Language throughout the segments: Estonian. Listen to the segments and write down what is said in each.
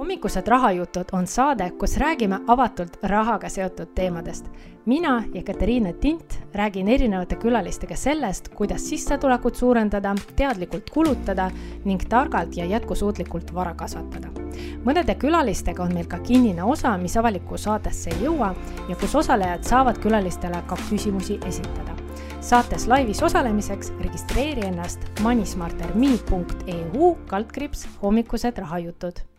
hommikused rahajutud on saade, kus räägime avatult rahaga seotud teemadest. mina ja Katariina Tint räägin erinevate külalistega sellest, kuidas sissetulekut suurendada, teadlikult kulutada ning targalt ja jätkusuutlikult vara kasvatada. mõnede külalistega on meil ka kinnine osa, mis avalikku saatesse ei jõua ja kus osalejad saavad külalistele ka küsimusi esitada saates laivis osalemiseks registreeri ennast moneysmarter.me.eu kaldkriips hommikused rahajutud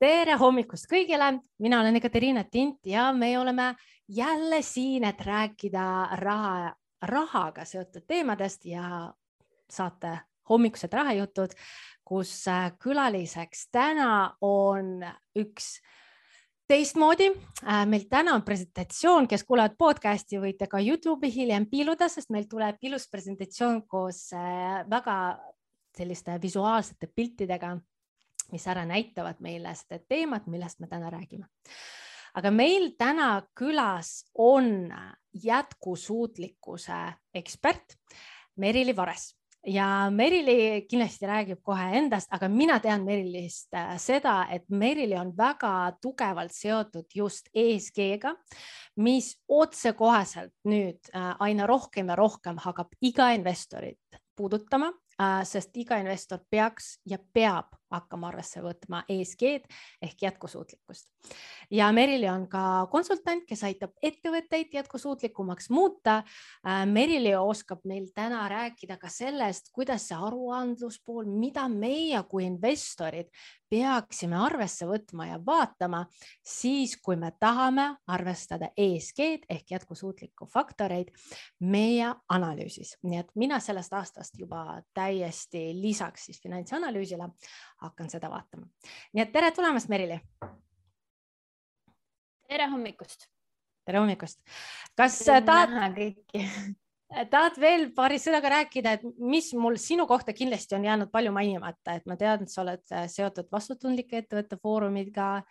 tere hommikust kõigile, mina olen Katariina Tint ja me oleme jälle siin, et rääkida raha, rahaga seotud teemadest ja saate hommikused rahajutud, kus äh, külaliseks täna on üks teistmoodi. Äh, meil täna on presentatsioon, kes kuulevad podcast'i, võite ka Youtube'i hiljem piiluda, sest meil tuleb ilus presentatsioon koos äh, väga selliste visuaalsete piltidega mis ära näitavad meile seda teemat, millest me täna räägime. aga meil täna külas on jätkusuutlikkuse ekspert Merili Vares ja Merili kindlasti räägib kohe endast, aga mina tean Merilist äh, seda, et Merili on väga tugevalt seotud just ESG-ga, mis otsekoheselt nüüd äh, aina rohkem ja rohkem hakkab iga investorit puudutama, äh, sest iga investor peaks ja peab hakkama arvesse võtma ESG-d ehk jätkusuutlikkust. ja Merili on ka konsultant, kes aitab ettevõtteid jätkusuutlikumaks muuta. Äh, Merili oskab meil täna rääkida ka sellest, kuidas see aruandluspool, mida meie kui investorid peaksime arvesse võtma ja vaatama siis, kui me tahame arvestada ESG-d ehk jätkusuutlikku faktoreid meie analüüsis. nii et mina sellest aastast juba täiesti lisaks siis finantsanalüüsile hakkan seda vaatama. nii et tere tulemast, Merili. tere hommikust. tere hommikust. kas tahad, tahad veel paari sõnaga rääkida, et mis mul sinu kohta kindlasti on jäänud palju mainimata, et ma tean, et sa oled äh, seotud vastutundlike ettevõtte foorumiga.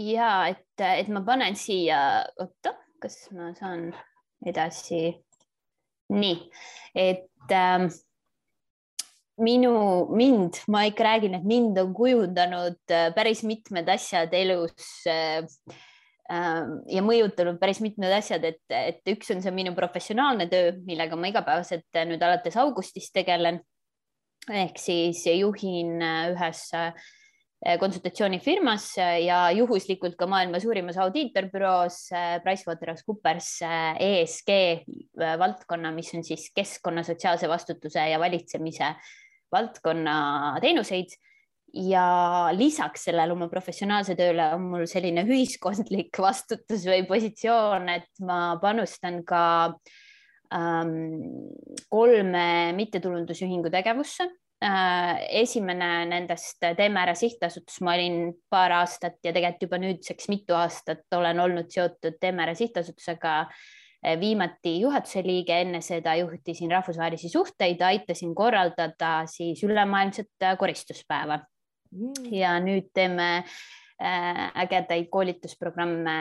ja et, et ma panen siia, oota, kas ma saan edasi? nii, et ähm, minu, mind, ma ikka räägin, et mind on kujundanud äh, päris mitmed asjad elus äh, ja mõjutanud päris mitmed asjad, et, et üks on see minu professionaalne töö, millega ma igapäevaselt äh, nüüd alates augustist tegelen. ehk siis juhin ühes konsultatsioonifirmas ja juhuslikult ka maailma suurimas audiitorbüroos PricewaterhouseCoopers ESG valdkonna, mis on siis keskkonna, sotsiaalse vastutuse ja valitsemise valdkonna teenuseid ja lisaks sellele oma professionaalse tööle on mul selline ühiskondlik vastutus või positsioon, et ma panustan ka ähm, kolme mittetulundusühingu tegevusse äh,. esimene nendest Teeme Ära sihtasutus, ma olin paar aastat ja tegelikult juba nüüdseks mitu aastat olen olnud seotud Teeme Ära sihtasutusega äh, viimati juhatuse liige, enne seda juhtisin rahvusvahelisi suhteid, aitasin korraldada siis ülemaailmset äh, koristuspäeva. Ja nüüd teeme äh, ägedaid koolitusprogramme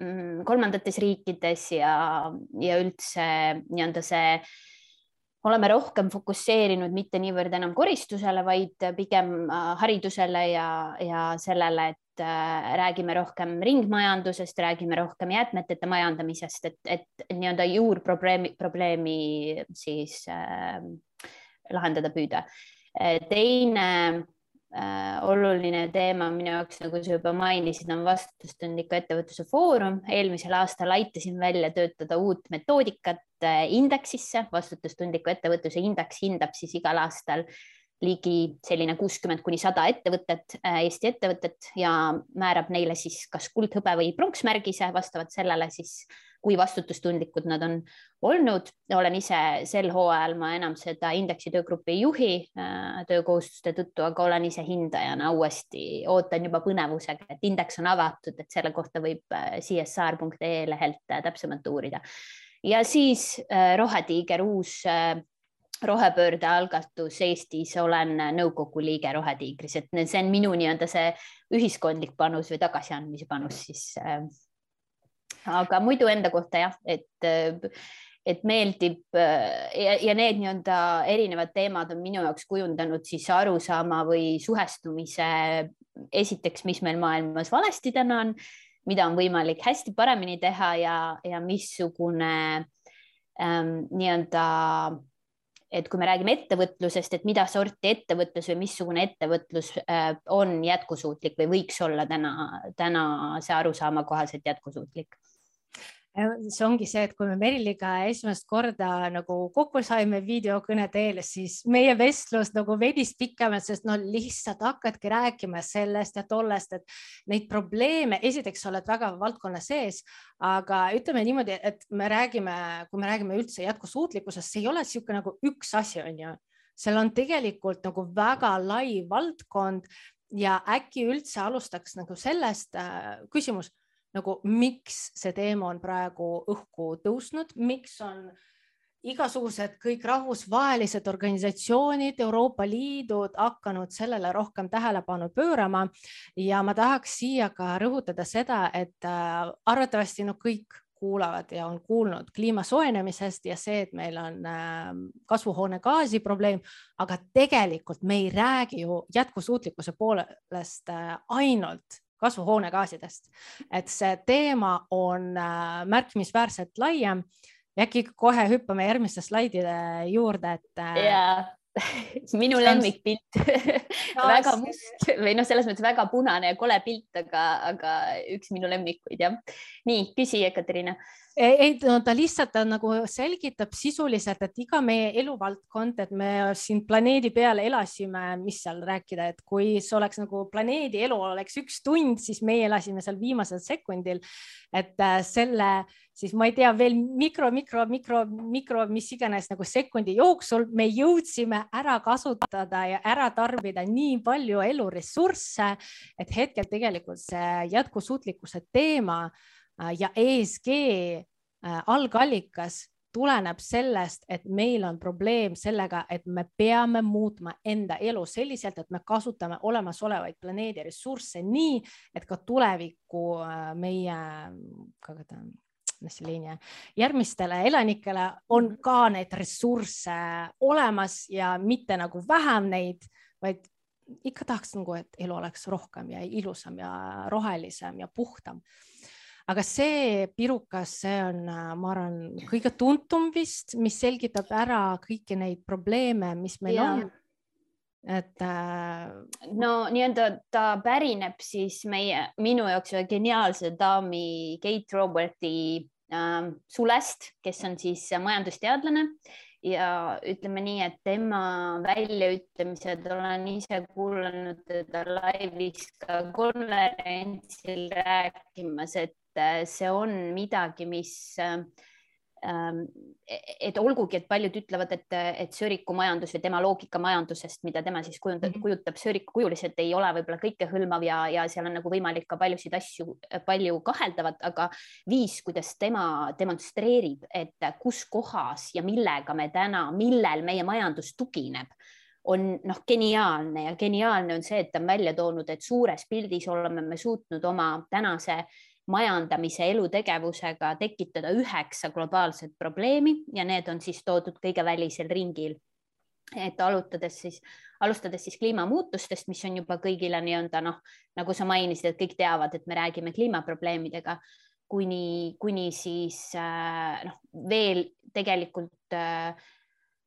mm, kolmandates riikides ja, ja üldse nii-öelda see oleme rohkem fokusseerinud mitte niivõrd enam koristusele, vaid pigem äh, haridusele ja, ja sellele, et Äh, räägime rohkem ringmajandusest, räägime rohkem jäätmeteta majandamisest, et, et nii-öelda juurprobleemi, probleemi siis äh, lahendada püüda. Teine oluline teema minu jaoks, nagu sa juba mainisid, on vastutustundliku ettevõtluse foorum. eelmisel aastal aitasin välja töötada uut metoodikat äh, indeksisse, vastutustundliku ettevõtluse indeks hindab siis igal aastal äh, ligi selline kuuskümmend kuni sada ettevõtet, äh, Eesti ettevõtet ja määrab neile siis kas kuldhõbe või pronksmärgise vastavalt sellele siis, kui vastutustundlikud nad on olnud. olen ise sel hooajal, ma enam seda indeksi töögrupi ei juhi äh, töökohustuste tõttu, aga olen ise hindajana uuesti, ootan juba põnevusega, et indeks on avatud, et selle kohta võib äh, csr.ee lehelt täpsemalt uurida. ja siis Rohetiiger, uus rohepöörde algatus Eestis, olen nõukogu liige Rohetiigris, et see on minu nii-öelda see ühiskondlik panus või tagasiandmise panus siis äh,. Aga muidu enda kohta jah, et et meeldib ja, ja need nii-öelda erinevad teemad on minu jaoks kujundanud siis arusaama või suhestumise esiteks, mis meil maailmas valesti täna on, mida on võimalik hästi paremini teha ja, ja missugune ähm, nii-öelda et kui me räägime ettevõtlusest, et mida sorti ettevõtlus või missugune ettevõtlus äh, on jätkusuutlik või võiks olla täna, tänase arusaama kohaselt jätkusuutlik see ongi see, et kui me Meriliga esimest korda nagu kokku saime videokõne teel, siis meie vestlus nagu veidis pikemalt, sest no lihtsalt hakkadki rääkima sellest ja tollest, et neid probleeme, esiteks sa oled väga valdkonna sees, aga ütleme niimoodi, et me räägime, kui me räägime üldse jätkusuutlikkusest, see ei ole niisugune nagu üks asi, on ju, seal on tegelikult nagu väga lai valdkond ja äkki üldse alustaks nagu sellest äh, küsimus nagu miks see teema on praegu õhku tõusnud, miks on igasugused kõik rahvusvahelised organisatsioonid, Euroopa Liidud hakanud sellele rohkem tähelepanu pöörama. Ja ma tahaks siia ka rõhutada seda, et äh, arvatavasti no kõik kuulavad ja on kuulnud kliima soojenemisest ja see, et meil on äh, kasvuhoonegaasi probleem, aga tegelikult me ei räägi ju jätkusuutlikkuse poolest äh, ainult kasvuhoonegaasidest, et see teema on äh, märkimisväärselt laiem ja äkki kohe hüppame järgmiste slaidide juurde, et äh, yeah. minu lemmikpilt väga must või noh, selles mõttes väga punane ja kole pilt, aga, aga üks minu lemmikuid jah. nii, küsi, Ekaterina ei, no ta lihtsalt ta nagu selgitab sisuliselt, et iga meie eluvaldkond, et me siin planeedi peal elasime, mis seal rääkida, et kui see oleks nagu planeedi elu oleks üks tund, siis meie elasime seal viimasel sekundil. et äh, selle siis ma ei tea veel mikro, mikro, mikro, mikro, mis iganes nagu sekundi jooksul me jõudsime ära kasutada ja ära tarbida nii palju eluressursse, et hetkel tegelikult see jätkusuutlikkuse teema ja ESG äh, algallikas tuleneb sellest, et meil on probleem sellega, et me peame muutma enda elu selliselt, et me kasutame olemasolevaid planeedi ressursse nii, et ka tuleviku äh, meie, järgmistele elanikele on mhm. ka neid ressursse olemas ja mitte nagu vähem neid, vaid ikka tahaks nagu, et elu oleks rohkem ja ilusam ja rohelisem ja puhtam aga see pirukas, see on, ma arvan, kõige tuntum vist, mis selgitab ära kõiki neid probleeme, mis meil ja. on et äh.... no nii-öelda ta pärineb siis meie, minu jaoks ühe geniaalse daami Kate Roberti äh, sulest, kes on siis majandusteadlane ja ütleme nii, et tema väljaütlemised olen ise kuulanud teda laivis ka konverentsil rääkimas, et et see on midagi, mis ähm, et olgugi, et paljud ütlevad, et, et söörikumajandus või tema loogika majandusest, mida tema siis kujundab, -hmm. kujutab söörikukujuliselt, ei ole võib-olla kõikehõlmav ja, ja seal on nagu võimalik ka paljusid asju palju kaheldavat, aga viis, kuidas tema demonstreerib, et kus kohas ja millega me täna, millel meie majandus tugineb on noh, geniaalne ja geniaalne on see, et ta on välja toonud, et suures pildis oleme me suutnud oma tänase äh, majandamise elutegevusega tekitada üheksa globaalset probleemi ja need on siis toodud kõige välisel ringil. et alutades siis, alustades siis kliimamuutustest, mis on juba kõigile nii-öelda noh, nagu sa mainisid, et kõik teavad, et me räägime kliimaprobleemidega kuni, kuni siis äh, noh, veel tegelikult äh,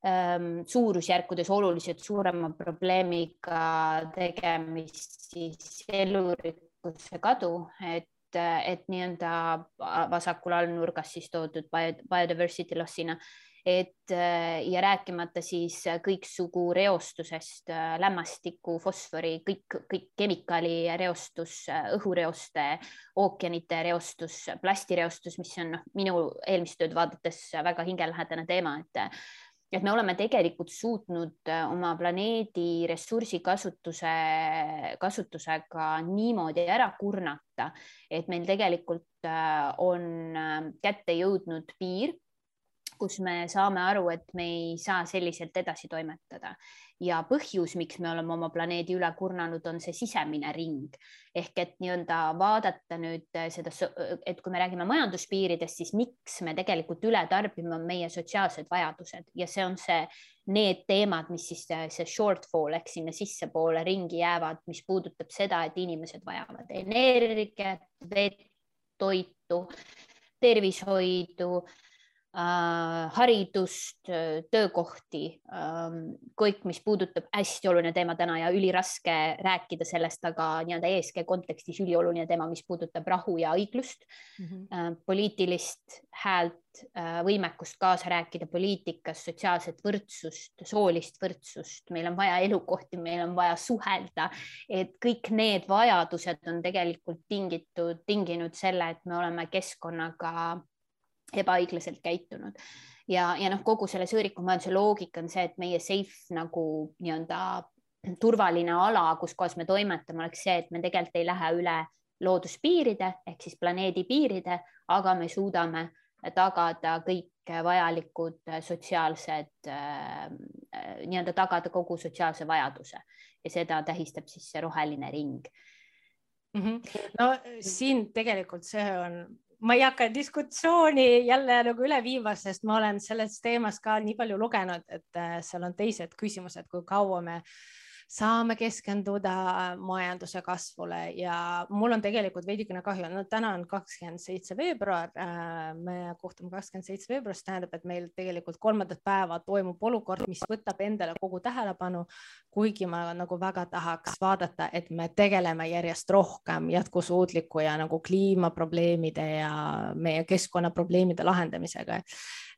ähm, suurusjärkudes oluliselt suurema probleemiga tegemist siis elurikkuse kadu, et et, nii-öelda vasakul all nurgas siis toodud biodiversity loss'ina, et ja rääkimata siis kõiksugu reostusest, lämmastiku, fosfori, kõik, kõik kemikaalireostus, õhureoste, ookeanite reostus, plastireostus, mis on noh, minu eelmist tööd vaadates väga hingelähedane teema, et et me oleme tegelikult suutnud äh, oma planeedi ressursikasutuse, kasutusega niimoodi ära kurnata, et meil tegelikult äh, on äh, kätte jõudnud piir, kus me saame aru, et me ei saa selliselt edasi toimetada. Ja põhjus, miks me oleme oma planeedi üle kurnanud, on see sisemine ring. Ehk et nii-öelda vaadata nüüd äh, seda, et kui me räägime majanduspiiridest, siis miks me tegelikult üle tarbime, on meie sotsiaalsed vajadused. Ja see on see need teemad, mis siis see shortfall ehk sinna sissepoole ringi jäävad, mis puudutab seda, et inimesed vajavad energiat, vett, toitu, tervishoidu haridust, töökohti, ähm, kõik, mis puudutab hästi oluline teema täna ja üliraske rääkida sellest, aga nii-öelda ESG kontekstis ülioluline teema, mis puudutab rahu ja õiglust mm, -hmm. poliitilist häält, äh, võimekust kaasa rääkida poliitikas, sotsiaalset võrdsust, soolist võrdsust, meil on vaja elukohti, meil on vaja suhelda, et kõik need vajadused on tegelikult tingitud, tinginud selle, et me oleme keskkonnaga ebaõiglaselt käitunud ja, ja noh, kogu selle sõõrikumajanduse loogika on see, et meie safe nagu nii-öelda turvaline ala, kus kohas me toimetame, oleks see, et me tegelikult ei lähe üle looduspiiride ehk siis planeedi piiride, aga me suudame tagada kõik vajalikud sotsiaalsed äh,, nii-öelda tagada kogu sotsiaalse vajaduse ja seda tähistab siis see roheline ring mm. -hmm. no siin tegelikult see on ma ei hakka diskussiooni jälle nagu üle viima, sest ma olen sellest teemast ka nii palju lugenud, et äh, seal on teised küsimused, kui kaua me saame keskenduda majanduse kasvule ja mul on tegelikult veidikene kahju, no täna on kakskümmend seitse veebruar, äh, me kohtume kakskümmend seitse veebruar, see tähendab, et meil tegelikult kolmandat päeva toimub olukord, mis võtab endale kogu tähelepanu. kuigi ma nagu väga tahaks vaadata, et me tegeleme järjest rohkem jätkusuutliku ja nagu kliimaprobleemide ja meie keskkonnaprobleemide lahendamisega.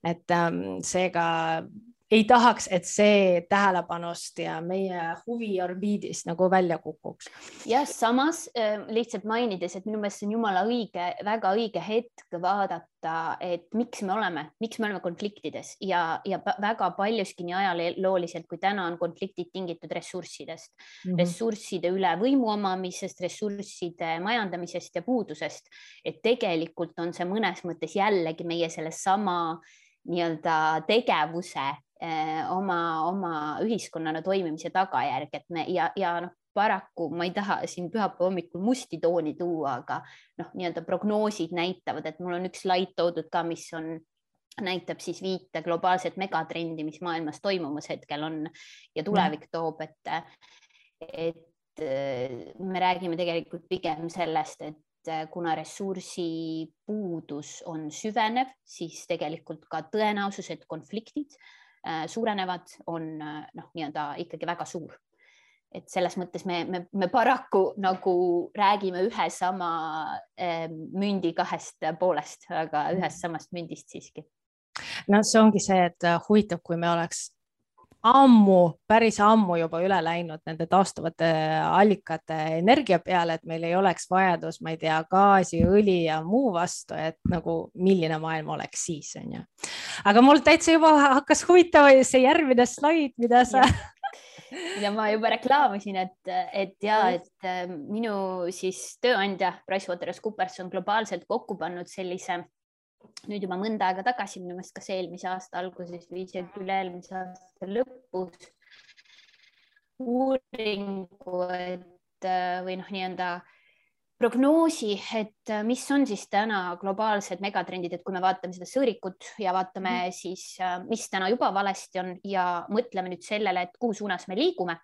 et ähm, seega ei tahaks, et see tähelepanust ja meie huvi orbiidist nagu välja kukuks. jah, samas äh, lihtsalt mainides, et minu meelest see on jumala õige, väga õige hetk vaadata, et miks me oleme, miks me oleme konfliktides ja, ja väga paljuski nii ajalooliselt kui täna on konfliktid tingitud ressurssidest mm, -hmm. ressursside üle võimu omamisest, ressursside majandamisest ja puudusest. et tegelikult on see mõnes mõttes jällegi meie sellesama nii-öelda tegevuse Eh, oma, oma ühiskonnana toimimise tagajärg, et me ja, ja noh, paraku ma ei taha siin pühapäeva hommikul musti tooni tuua, aga noh, nii-öelda prognoosid näitavad, et mul on üks slaid toodud ka, mis on näitab siis viite globaalset megatrendi, mis maailmas toimumas hetkel on ja tulevik toob, et, et me räägime tegelikult pigem sellest, et kuna ressursi puudus on süvenev, siis tegelikult ka tõenäosus, et konfliktid suurenevad, on äh, noh, nii-öelda ikkagi väga suur. et selles mõttes me, me, me paraku nagu räägime ühe sama äh, mündi kahest poolest, aga ühest samast mündist siiski. no see ongi see, et huvitav, kui me oleks ammu, päris ammu juba üle läinud nende taastuvate allikate energia peale, et meil ei oleks vajadus, ma ei tea, gaasi, õli ja muu vastu, et nagu milline maailm oleks siis, on ju. aga mul täitsa juba hakkas huvitav see järgmine slaid, mida sa ja mida ma juba reklaamisin, et, et ja et äh, minu siis tööandja PricewaterhouseCoopers on globaalselt kokku pannud sellise nüüd juba mõnda aega tagasi, minu meelest kas eelmise aasta alguses või isegi üle-eelmise aasta lõpus uuringu, et või noh, nii-öelda prognoosi, et mis on siis täna globaalsed megatrendid, et kui me vaatame seda sõõrikut ja vaatame mm. siis, mis täna juba valesti on ja mõtleme nüüd sellele, et kuhu suunas me liigume,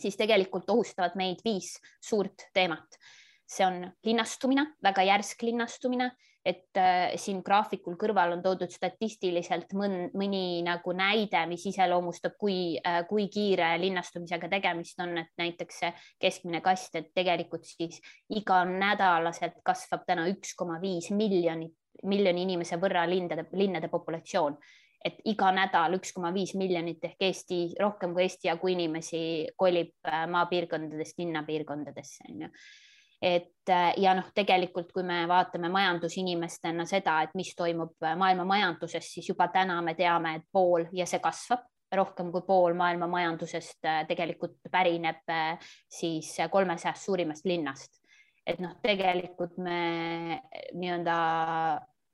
siis tegelikult ohustavad meid viis suurt teemat. see on linnastumine, väga järsk linnastumine et äh, siin graafikul kõrval on toodud statistiliselt mõn, mõni nagu näide, mis iseloomustab, kui äh,, kui kiire linnastumisega tegemist on, et näiteks see keskmine kast, et tegelikult siis iganädalaselt kasvab täna üks koma viis miljonit, miljoni inimese võrra lindade, linnade populatsioon. Et iga nädal üks koma viis miljonit ehk Eesti rohkem kui Eesti jagu inimesi kolib äh, maapiirkondadest linnapiirkondadesse onju et äh, ja noh, tegelikult kui me vaatame majandusinimestena seda, et mis toimub äh, maailma majanduses, siis juba täna me teame, et pool ja see kasvab, rohkem kui pool maailma majandusest äh, tegelikult pärineb siis kolmesajast suurimast linnast. et noh, tegelikult me nii-öelda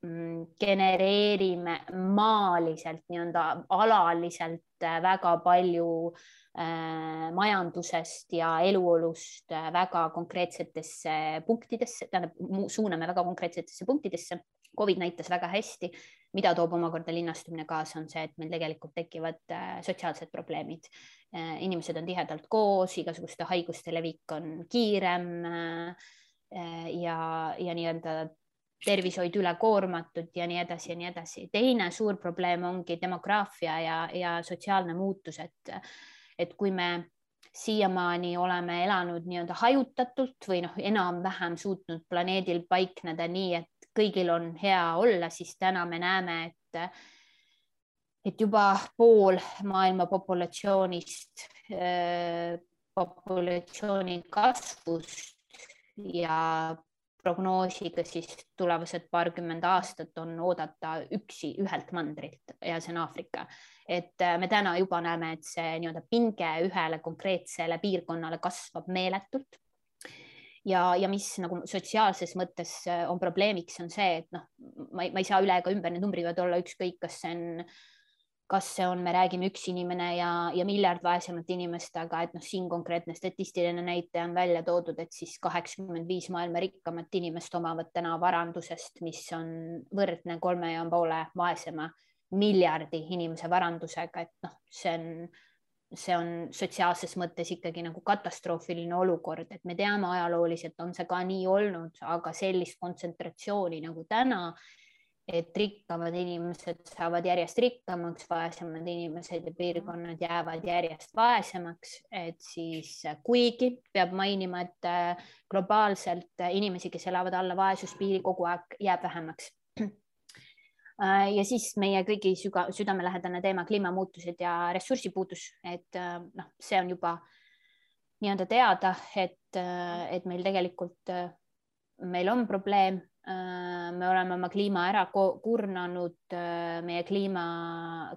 mm, genereerime maaliselt nii-öelda alaliselt väga palju Äh, majandusest ja eluolust äh, väga konkreetsetesse punktidesse, tähendab, suuname väga konkreetsetesse punktidesse. Covid näitas väga hästi, mida toob omakorda linnastumine kaasa, on see, et meil tegelikult tekivad sotsiaalsed probleemid. inimesed on tihedalt koos, igasuguste haiguste levik on kiirem ja, ja nii-öelda tervishoid ülekoormatud ja nii edasi ja nii edasi. teine suur probleem ongi demograafia ja, ja sotsiaalne muutus, et, et kui me siiamaani oleme elanud nii-öelda hajutatult või noh, enam-vähem suutnud planeedil paikneda nii, et kõigil on hea olla, siis täna me näeme, et et juba pool maailma populatsioonist, populatsiooni kasvust ja prognoosiga siis tulevased paarkümmend aastat on oodata üksi ühelt mandrilt ja see on Aafrika. et äh, me täna juba näeme, et see nii-öelda pinge ühele konkreetsele piirkonnale kasvab meeletult. ja, ja mis nagu sotsiaalses mõttes äh, on probleemiks, on see, et noh, ma ei, saa üle ega ümber, need numbrid võivad olla ükskõik, kas see on kas see on, me räägime üks inimene ja, ja miljard vaesemat inimest, aga et noh, siin konkreetne statistiline näitaja on välja toodud, et siis kaheksakümmend viis maailma rikkamat inimest omavad täna varandusest, mis on võrdne kolme ja poole vaesema miljardi inimese varandusega, et noh, see on, see on sotsiaalses mõttes ikkagi nagu katastroofiline olukord, et me teame ajalooliselt on see ka nii olnud, aga sellist kontsentratsiooni nagu täna et rikkamad inimesed saavad järjest rikkamaks, vaesemad inimesed ja piirkonnad jäävad järjest vaesemaks, et siis kuigi peab mainima, et äh, globaalselt inimesi, kes elavad alla vaesuspiiri, kogu aeg jääb vähemaks. Äh, ja siis meie kõigi süga, südamelähedane teema kliimamuutused ja ressursipuudus, et äh, noh, see on juba nii-öelda teada, et, et meil tegelikult, meil on probleem Äh, me oleme oma kliima ära kurnanud, äh, meie kliima,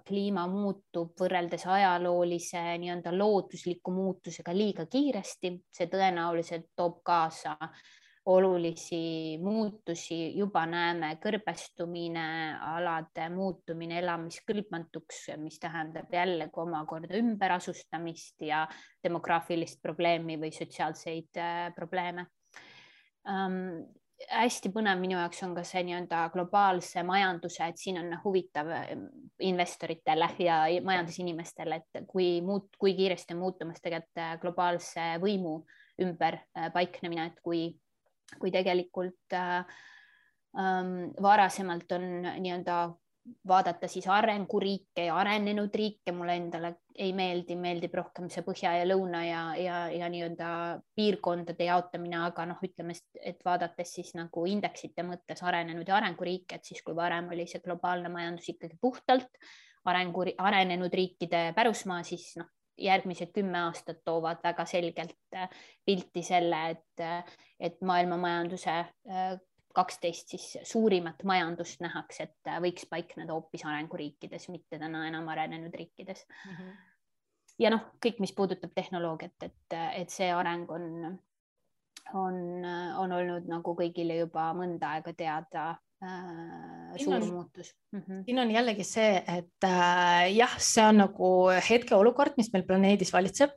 kliima muutub võrreldes ajaloolise nii-öelda loodusliku muutusega liiga kiiresti, see tõenäoliselt toob kaasa olulisi muutusi, juba näeme kõrbestumine, alade muutumine elamiskõlbmatuks, mis tähendab jällegi omakorda ümberasustamist ja demograafilist probleemi või sotsiaalseid äh, probleeme. Ähm, hästi põnev minu jaoks on ka see nii-öelda globaalse majanduse, et siin on huvitav ehm, investoritele ja majandusinimestele, et kui muut-, kui kiiresti on muutumas tegelikult äh, globaalse võimu ümber äh, paiknemine, et kui, kui tegelikult äh, ähm, varasemalt on nii-öelda vaadata siis arenguriike ja arenenud riike, mulle endale ei meeldi, meeldib rohkem see põhja ja lõuna ja, ja, ja nii-öelda piirkondade jaotamine, aga noh, ütleme, et vaadates siis nagu indeksite mõttes arenenud ja arenguriike, et siis kui varem oli see globaalne majandus ikkagi puhtalt arengu, arenenud riikide pärusmaa, siis noh, järgmised kümme aastat toovad väga selgelt pilti selle, et, et maailma majanduse kaksteist siis suurimat majandust nähakse, et võiks paikneda hoopis arenguriikides, mitte täna enam arenenud riikides mm. -hmm. ja noh, kõik, mis puudutab tehnoloogiat, et, et see areng on, on, on olnud nagu kõigile juba mõnda aega teada äh, suur on, muutus mm. -hmm. siin on jällegi see, et äh, jah, see on nagu hetkeolukord, mis meil planeedis valitseb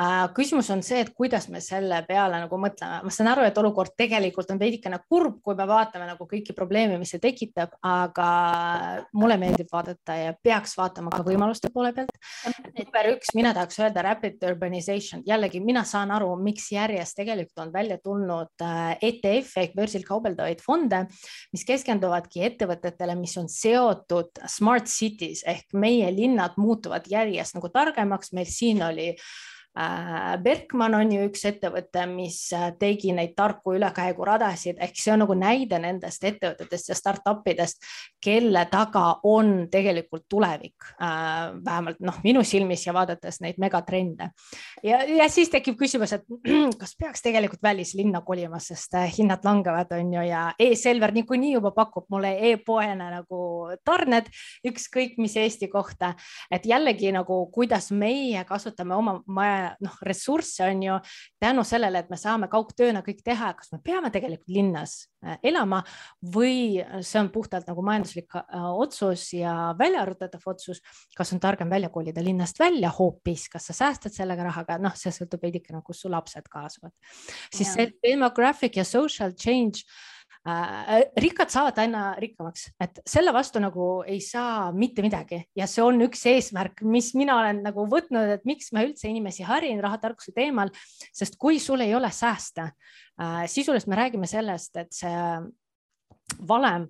äh,. küsimus on see, et kuidas me selle peale nagu mõtleme, ma saan aru, et olukord tegelikult on veidikene kurb, kui me vaatame nagu kõiki probleeme, mis see tekitab, aga mulle meeldib vaadata ja peaks vaatama ka võimaluste poole pealt. number üks, mina tahaks öelda rapid urbanization, jällegi mina saan aru, miks järjest tegelikult on välja tulnud äh, ETF ehk börsil kaubeldavaid fonde, mis keskenduvad keskenduvadki ettevõtetele, mis on seotud smart cities ehk meie linnad muutuvad järjest nagu targemaks, meil siin oli äh, Berkman on ju üks ettevõte, mis äh, tegi neid tarku ülekäiguradasid, ehk see on nagu näide nendest ettevõtetest ja startup idest, kelle taga on tegelikult tulevik, äh, vähemalt noh, minu silmis ja vaadates neid megatrende. ja, ja siis tekib küsimus, et kas peaks tegelikult välislinna kolima, sest hinnad langevad, on ju, ja e-Selver niikuinii juba pakub mulle e-poena nagu tarned, ükskõik mis Eesti kohta, et jällegi nagu, kuidas meie kasutame oma maja noh, ressursse on ju tänu sellele, et me saame kaugtööna kõik teha, kas me peame tegelikult linnas äh, elama või see on puhtalt nagu majanduslik äh, otsus ja väljaarvutatav otsus, kas on targem välja kolida linnast välja hoopis, kas sa säästad sellega rahaga, noh, see sõltub veidikene, kus su lapsed kaasavad. siis ja. see demographic ja social change. Rikkad saavad aina rikkamaks, et selle vastu nagu ei saa mitte midagi ja see on üks eesmärk, mis mina olen nagu võtnud, et miks ma üldse inimesi harin rahatarkuse teemal, sest kui sul ei ole sääste äh,, sisuliselt me räägime sellest, et see valem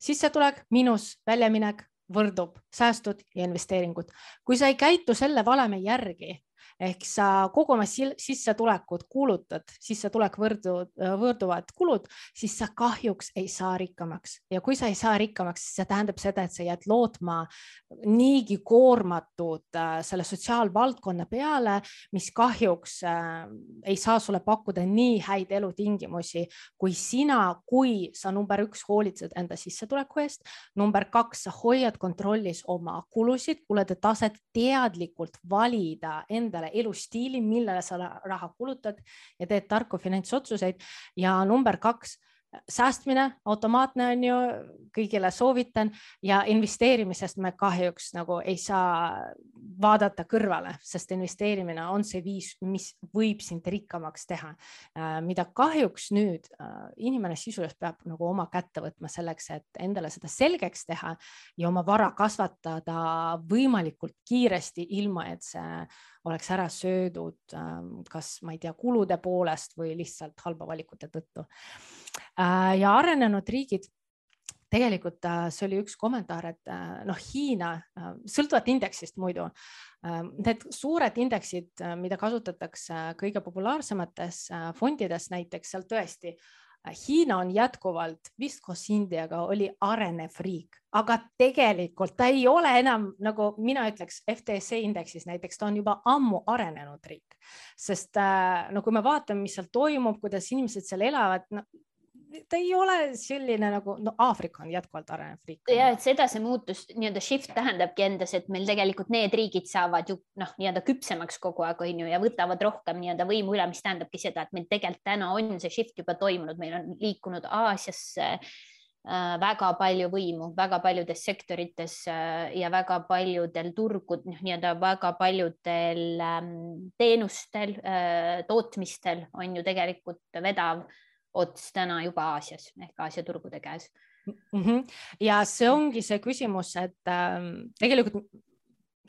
sissetulek miinus väljaminek võrdub säästud ja investeeringud. kui sa ei käitu selle valemi järgi, ehk sa kogu oma sissetulekut kulutad, sissetulek võrdu, võrduvad kulud, siis sa kahjuks ei saa rikkamaks. Ja kui sa ei saa rikkamaks, siis see tähendab seda, et sa jääd lootma niigi koormatud äh, selle sotsiaalvaldkonna peale, mis kahjuks äh, ei saa sulle pakkuda nii häid elutingimusi, kui sina, kui sa number üks hoolitsed enda sissetuleku eest, number kaks, sa hoiad kontrollis oma kulusid, kulude taset teadlikult valida endale elustiili, millele sa raha kulutad ja teed tarku finantsotsuseid. Ja number kaks säästmine automaatne on ju, kõigile soovitan ja investeerimisest me kahjuks nagu ei saa vaadata kõrvale, sest investeerimine on see viis, mis võib sind rikkamaks teha, äh, mida kahjuks nüüd äh, inimene sisuliselt peab nagu oma kätte võtma selleks, et endale seda selgeks teha ja oma vara kasvatada võimalikult kiiresti, ilma et see oleks ära söödud, ähm, kas ma ei tea, kulude poolest või lihtsalt halba valikute tõttu. Äh, ja arenenud riigid tegelikult äh, see oli üks kommentaar, et äh, noh, Hiina sõltuvalt indeksist muidu, need suured indeksid, mida kasutatakse kõige populaarsemates fondides näiteks seal tõesti Hiina on jätkuvalt vist koos Indiaga oli arenev riik, aga tegelikult ta ei ole enam nagu mina ütleks FTSE indeksis näiteks, ta on juba ammu arenenud riik, sest no kui me vaatame, mis seal toimub, kuidas inimesed seal elavad no,, ta ei ole selline nagu, no Aafrika on jätkuvalt arenev riik. ja et seda see muutus nii-öelda shift tähendabki endas, et meil tegelikult need riigid saavad ju noh, nii-öelda küpsemaks kogu aeg on ju ja võtavad rohkem nii-öelda võimu üle, mis tähendabki seda, et meil tegelikult täna on see shift juba toimunud, meil on liikunud Aasiasse äh, väga palju võimu väga paljudes sektorites äh, ja väga paljudel turgud, noh, nii-öelda väga paljudel ähm, teenustel, äh, tootmistel on ju tegelikult vedav ots täna juba Aasias ehk Aasia turgude käes mm. -hmm. ja see ongi see küsimus, et äh, tegelikult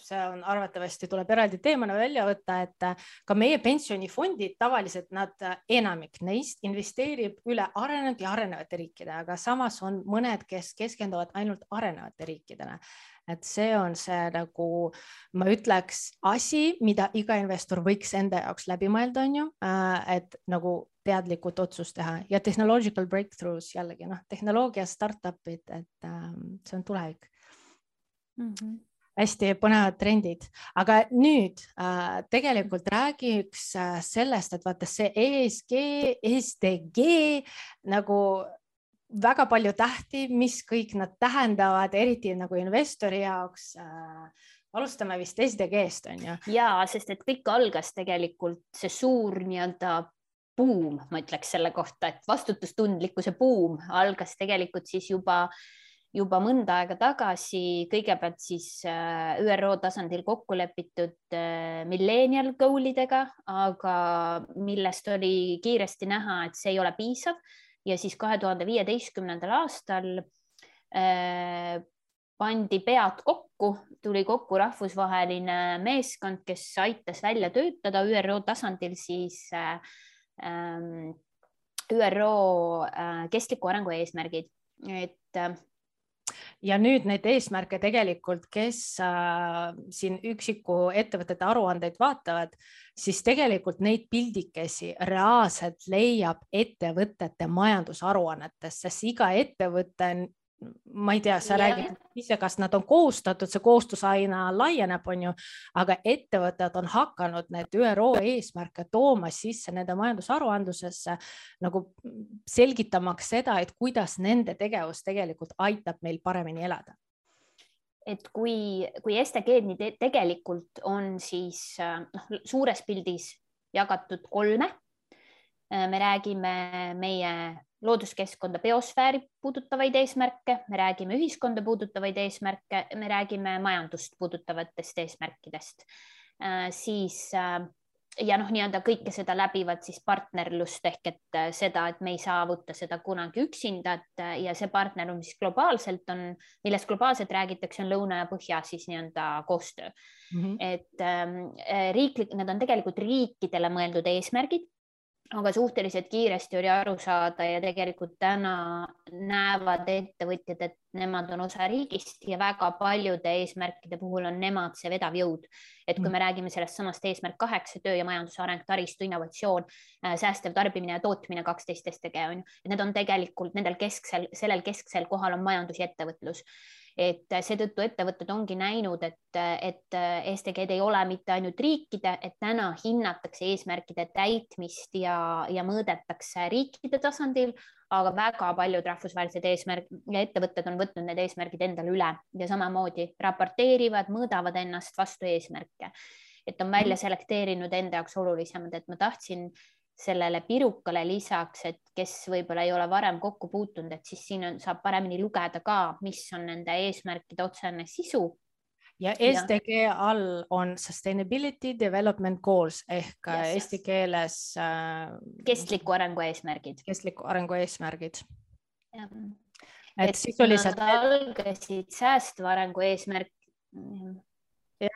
see on arvatavasti tuleb eraldi teemana välja võtta, et äh, ka meie pensionifondid tavaliselt nad, äh, enamik neist investeerib üle arenenud ja arenevate riikide, aga samas on mõned, kes keskenduvad ainult arenevate riikidele et see on see nagu ma ütleks asi, mida iga investor võiks enda jaoks läbi mõelda, on ju, äh, et nagu teadlikult otsust teha. Ja technological breakthroughs jällegi noh, tehnoloogia startup'id, et ähm, see on tulevik. Mm. -hmm hästi põnevad trendid, aga nüüd äh, tegelikult räägiks äh, sellest, et vaata see ESG, SDG nagu väga palju tähti, mis kõik nad tähendavad, eriti nagu investori jaoks äh, alustame vist SDG-st on ju. ja sest et kõik algas tegelikult see suur nii-öelda buum, ma ütleks selle kohta, et vastutustundlikkuse buum algas tegelikult siis juba juba mõnda aega tagasi, kõigepealt siis äh, ÜRO tasandil kokku lepitud äh, millennial goal idega, aga millest oli kiiresti näha, et see ei ole piisav ja siis kahe tuhande viieteistkümnendal aastal äh, pandi pead kokku, tuli kokku rahvusvaheline meeskond, kes aitas välja töötada ÜRO tasandil siis äh, ähm, ÜRO äh, kestliku arengu eesmärgid, et ja nüüd neid eesmärke tegelikult, kes äh, siin üksiku ettevõtete aruandeid vaatavad, siis tegelikult neid pildikesi reaalselt leiab ettevõtete majandusaruannetest, sest iga ettevõte ma ei tea, sa ja. räägid ise, kas nad on kohustatud, see kohustus aina laieneb, on ju, aga ettevõtted on hakanud need ÜRO eesmärke tooma sisse nende majandusaruandlusesse nagu selgitamaks seda, et kuidas nende tegevus tegelikult aitab meil paremini elada et kui, kui STG-d tegelikult on siis noh, suures pildis jagatud kolme. me räägime meie looduskeskkonda, biosfääri puudutavaid eesmärke, me räägime ühiskonda puudutavaid eesmärke, me räägime majandust puudutavatest eesmärkidest, äh, siis äh, ja noh, nii-öelda kõike seda läbivad siis partnerlust ehk et äh, seda, et me ei saavuta seda kunagi üksinda, et ja see partnerlus, mis globaalselt on, millest globaalselt räägitakse, on lõuna ja põhja siis nii-öelda koostöö mm. -hmm. et ähm, äh, riiklik, need on tegelikult riikidele mõeldud eesmärgid aga suhteliselt kiiresti oli aru saada ja tegelikult täna näevad ettevõtjad, et nemad on osa riigist ja väga paljude eesmärkide puhul on nemad see vedav jõud. et kui mm. me räägime sellest samast eesmärk kaheksa, töö ja majanduse areng, taristu, innovatsioon, äh, säästev tarbimine ja tootmine, kaksteist STG on ju, need on tegelikult nendel kesksel, sellel kesksel kohal on majandus ja ettevõtlus et seetõttu ettevõtted ongi näinud, et, et STG-d ei ole mitte ainult riikide, et täna hinnatakse eesmärkide täitmist ja, ja mõõdetakse riikide tasandil, aga väga paljud rahvusvahelised eesmärk ja ettevõtted on võtnud need eesmärgid endale üle ja samamoodi raporteerivad, mõõdavad ennast vastu eesmärke. et on välja selekteerinud enda jaoks olulisemad, et ma tahtsin sellele pirukale lisaks, et kes võib-olla ei ole varem kokku puutunud, et siis siin on, saab paremini lugeda ka, mis on nende eesmärkide otsene sisu. ja SDG ja. all on sustainability development goals ehk yes, äh, eesti keeles äh,. kestliku arengu eesmärgid. kestliku arengu eesmärgid. et, et sisuliselt. algasid säästva arengu eesmärk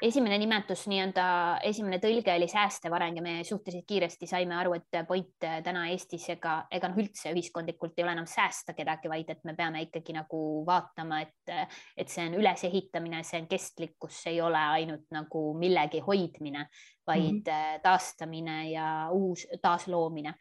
esimene nimetus, nii-öelda esimene tõlge oli säästev areng ja me suhteliselt kiiresti saime aru, et point täna Eestis ega, ega noh, üldse ühiskondlikult ei ole enam säästa kedagi, vaid et me peame ikkagi nagu vaatama, et, et see on ülesehitamine, see on kestlikkus, see ei ole ainult nagu millegi hoidmine, vaid mm -hmm. taastamine ja uus taasloomine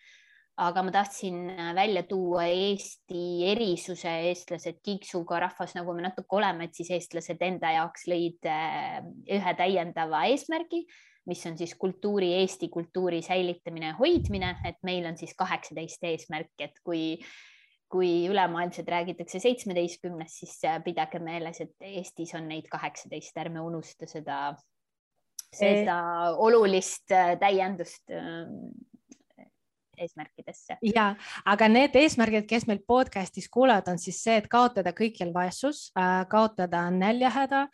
aga ma tahtsin äh, välja tuua Eesti erisuse, eestlased kiiksuga rahvas, nagu me natuke oleme, et siis eestlased enda jaoks lõid äh, ühe täiendava eesmärgi, mis on siis kultuuri, Eesti kultuuri säilitamine ja hoidmine, et meil on siis kaheksateist eesmärki, et kui kui ülemaailmselt räägitakse seitsmeteistkümnest, siis äh, pidage meeles, et Eestis on neid kaheksateist, ärme unusta seda, seda olulist täiendust eesmärkidesse. ja, aga need eesmärgid, kes meil podcast'is kuulevad, on siis see, et kaotada kõikjal vaesus, äh, kaotada näljahäda,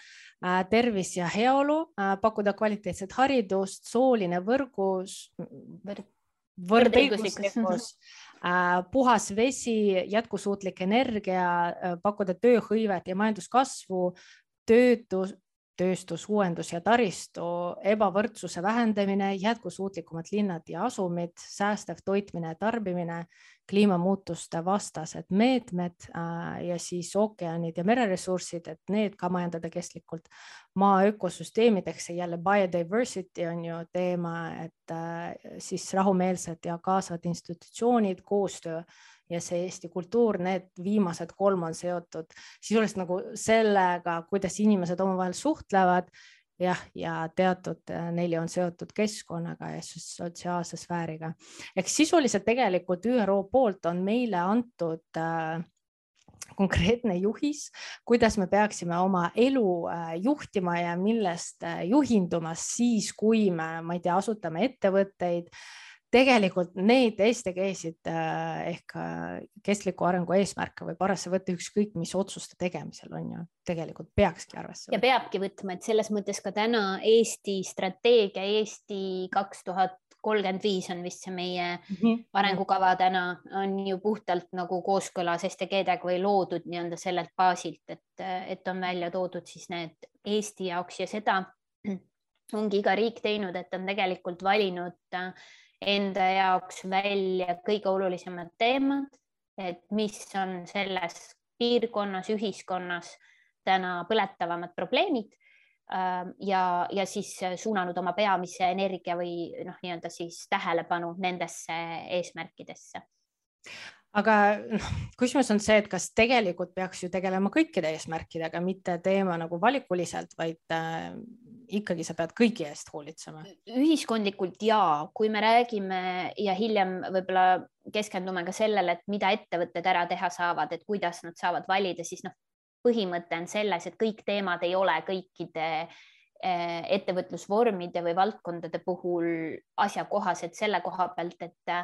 äh, tervis ja heaolu, äh, pakkuda kvaliteetset haridust, sooline võrgus Võrd, võrdõiguslikkus, puhas vesi, jätkusuutlik energia, pakkuda tööhõivet ja majanduskasvu, töötus, tööstus, uuendus ja taristu, ebavõrdsuse vähendamine, jätkusuutlikumad linnad ja asumid, säästev toitmine ja tarbimine, kliimamuutuste vastased meetmed äh, ja siis ookeanid ja mereressursid, et need ka majandada kestlikult. maa ökosüsteemideks ja jälle biodiversity on ju teema, et äh, siis rahumeelsed ja kaasavad institutsioonid, koostöö ja see Eesti kultuur, need viimased kolm on seotud sisuliselt nagu sellega, kuidas inimesed omavahel suhtlevad jah, ja teatud äh, neli on seotud keskkonnaga ja sotsiaalse sfääriga. ehk sisuliselt tegelikult ÜRO poolt on meile antud äh, konkreetne juhis, kuidas me peaksime oma elu äh, juhtima ja millest äh, juhindumas siis, kui me, ma ei tea, asutame ettevõtteid tegelikult neid STG-sid äh, ehk kestliku arengu eesmärke võib arvesse võtta ükskõik mis otsuste tegemisel on ju, tegelikult peakski arvesse võtma. ja peabki võtma, et selles mõttes ka täna Eesti strateegia Eesti kaks tuhat kolmkümmend viis on vist see meie mm -hmm. arengukava täna on ju puhtalt nagu kooskõlas STG-dega või loodud nii-öelda sellelt baasilt, et, et on välja toodud siis need Eesti jaoks ja seda ongi iga riik teinud, et on tegelikult valinud äh, enda jaoks välja kõige olulisemad teemad, et mis on selles piirkonnas, ühiskonnas täna põletavamad probleemid ähm, ja, ja siis suunanud oma peamise energia või noh, nii-öelda siis tähelepanu nendesse eesmärkidesse aga noh, küsimus on see, et kas tegelikult peaks ju tegelema kõikide eesmärkidega, mitte teema nagu valikuliselt, vaid äh, ikkagi sa pead kõigi eest hoolitsema. ühiskondlikult ja kui me räägime ja hiljem võib-olla keskendume ka sellele, et mida ettevõtted ära teha saavad, et kuidas nad saavad valida, siis noh, põhimõte on selles, et kõik teemad ei ole kõikide äh, ettevõtlusvormide või valdkondade puhul asjakohased selle koha pealt, et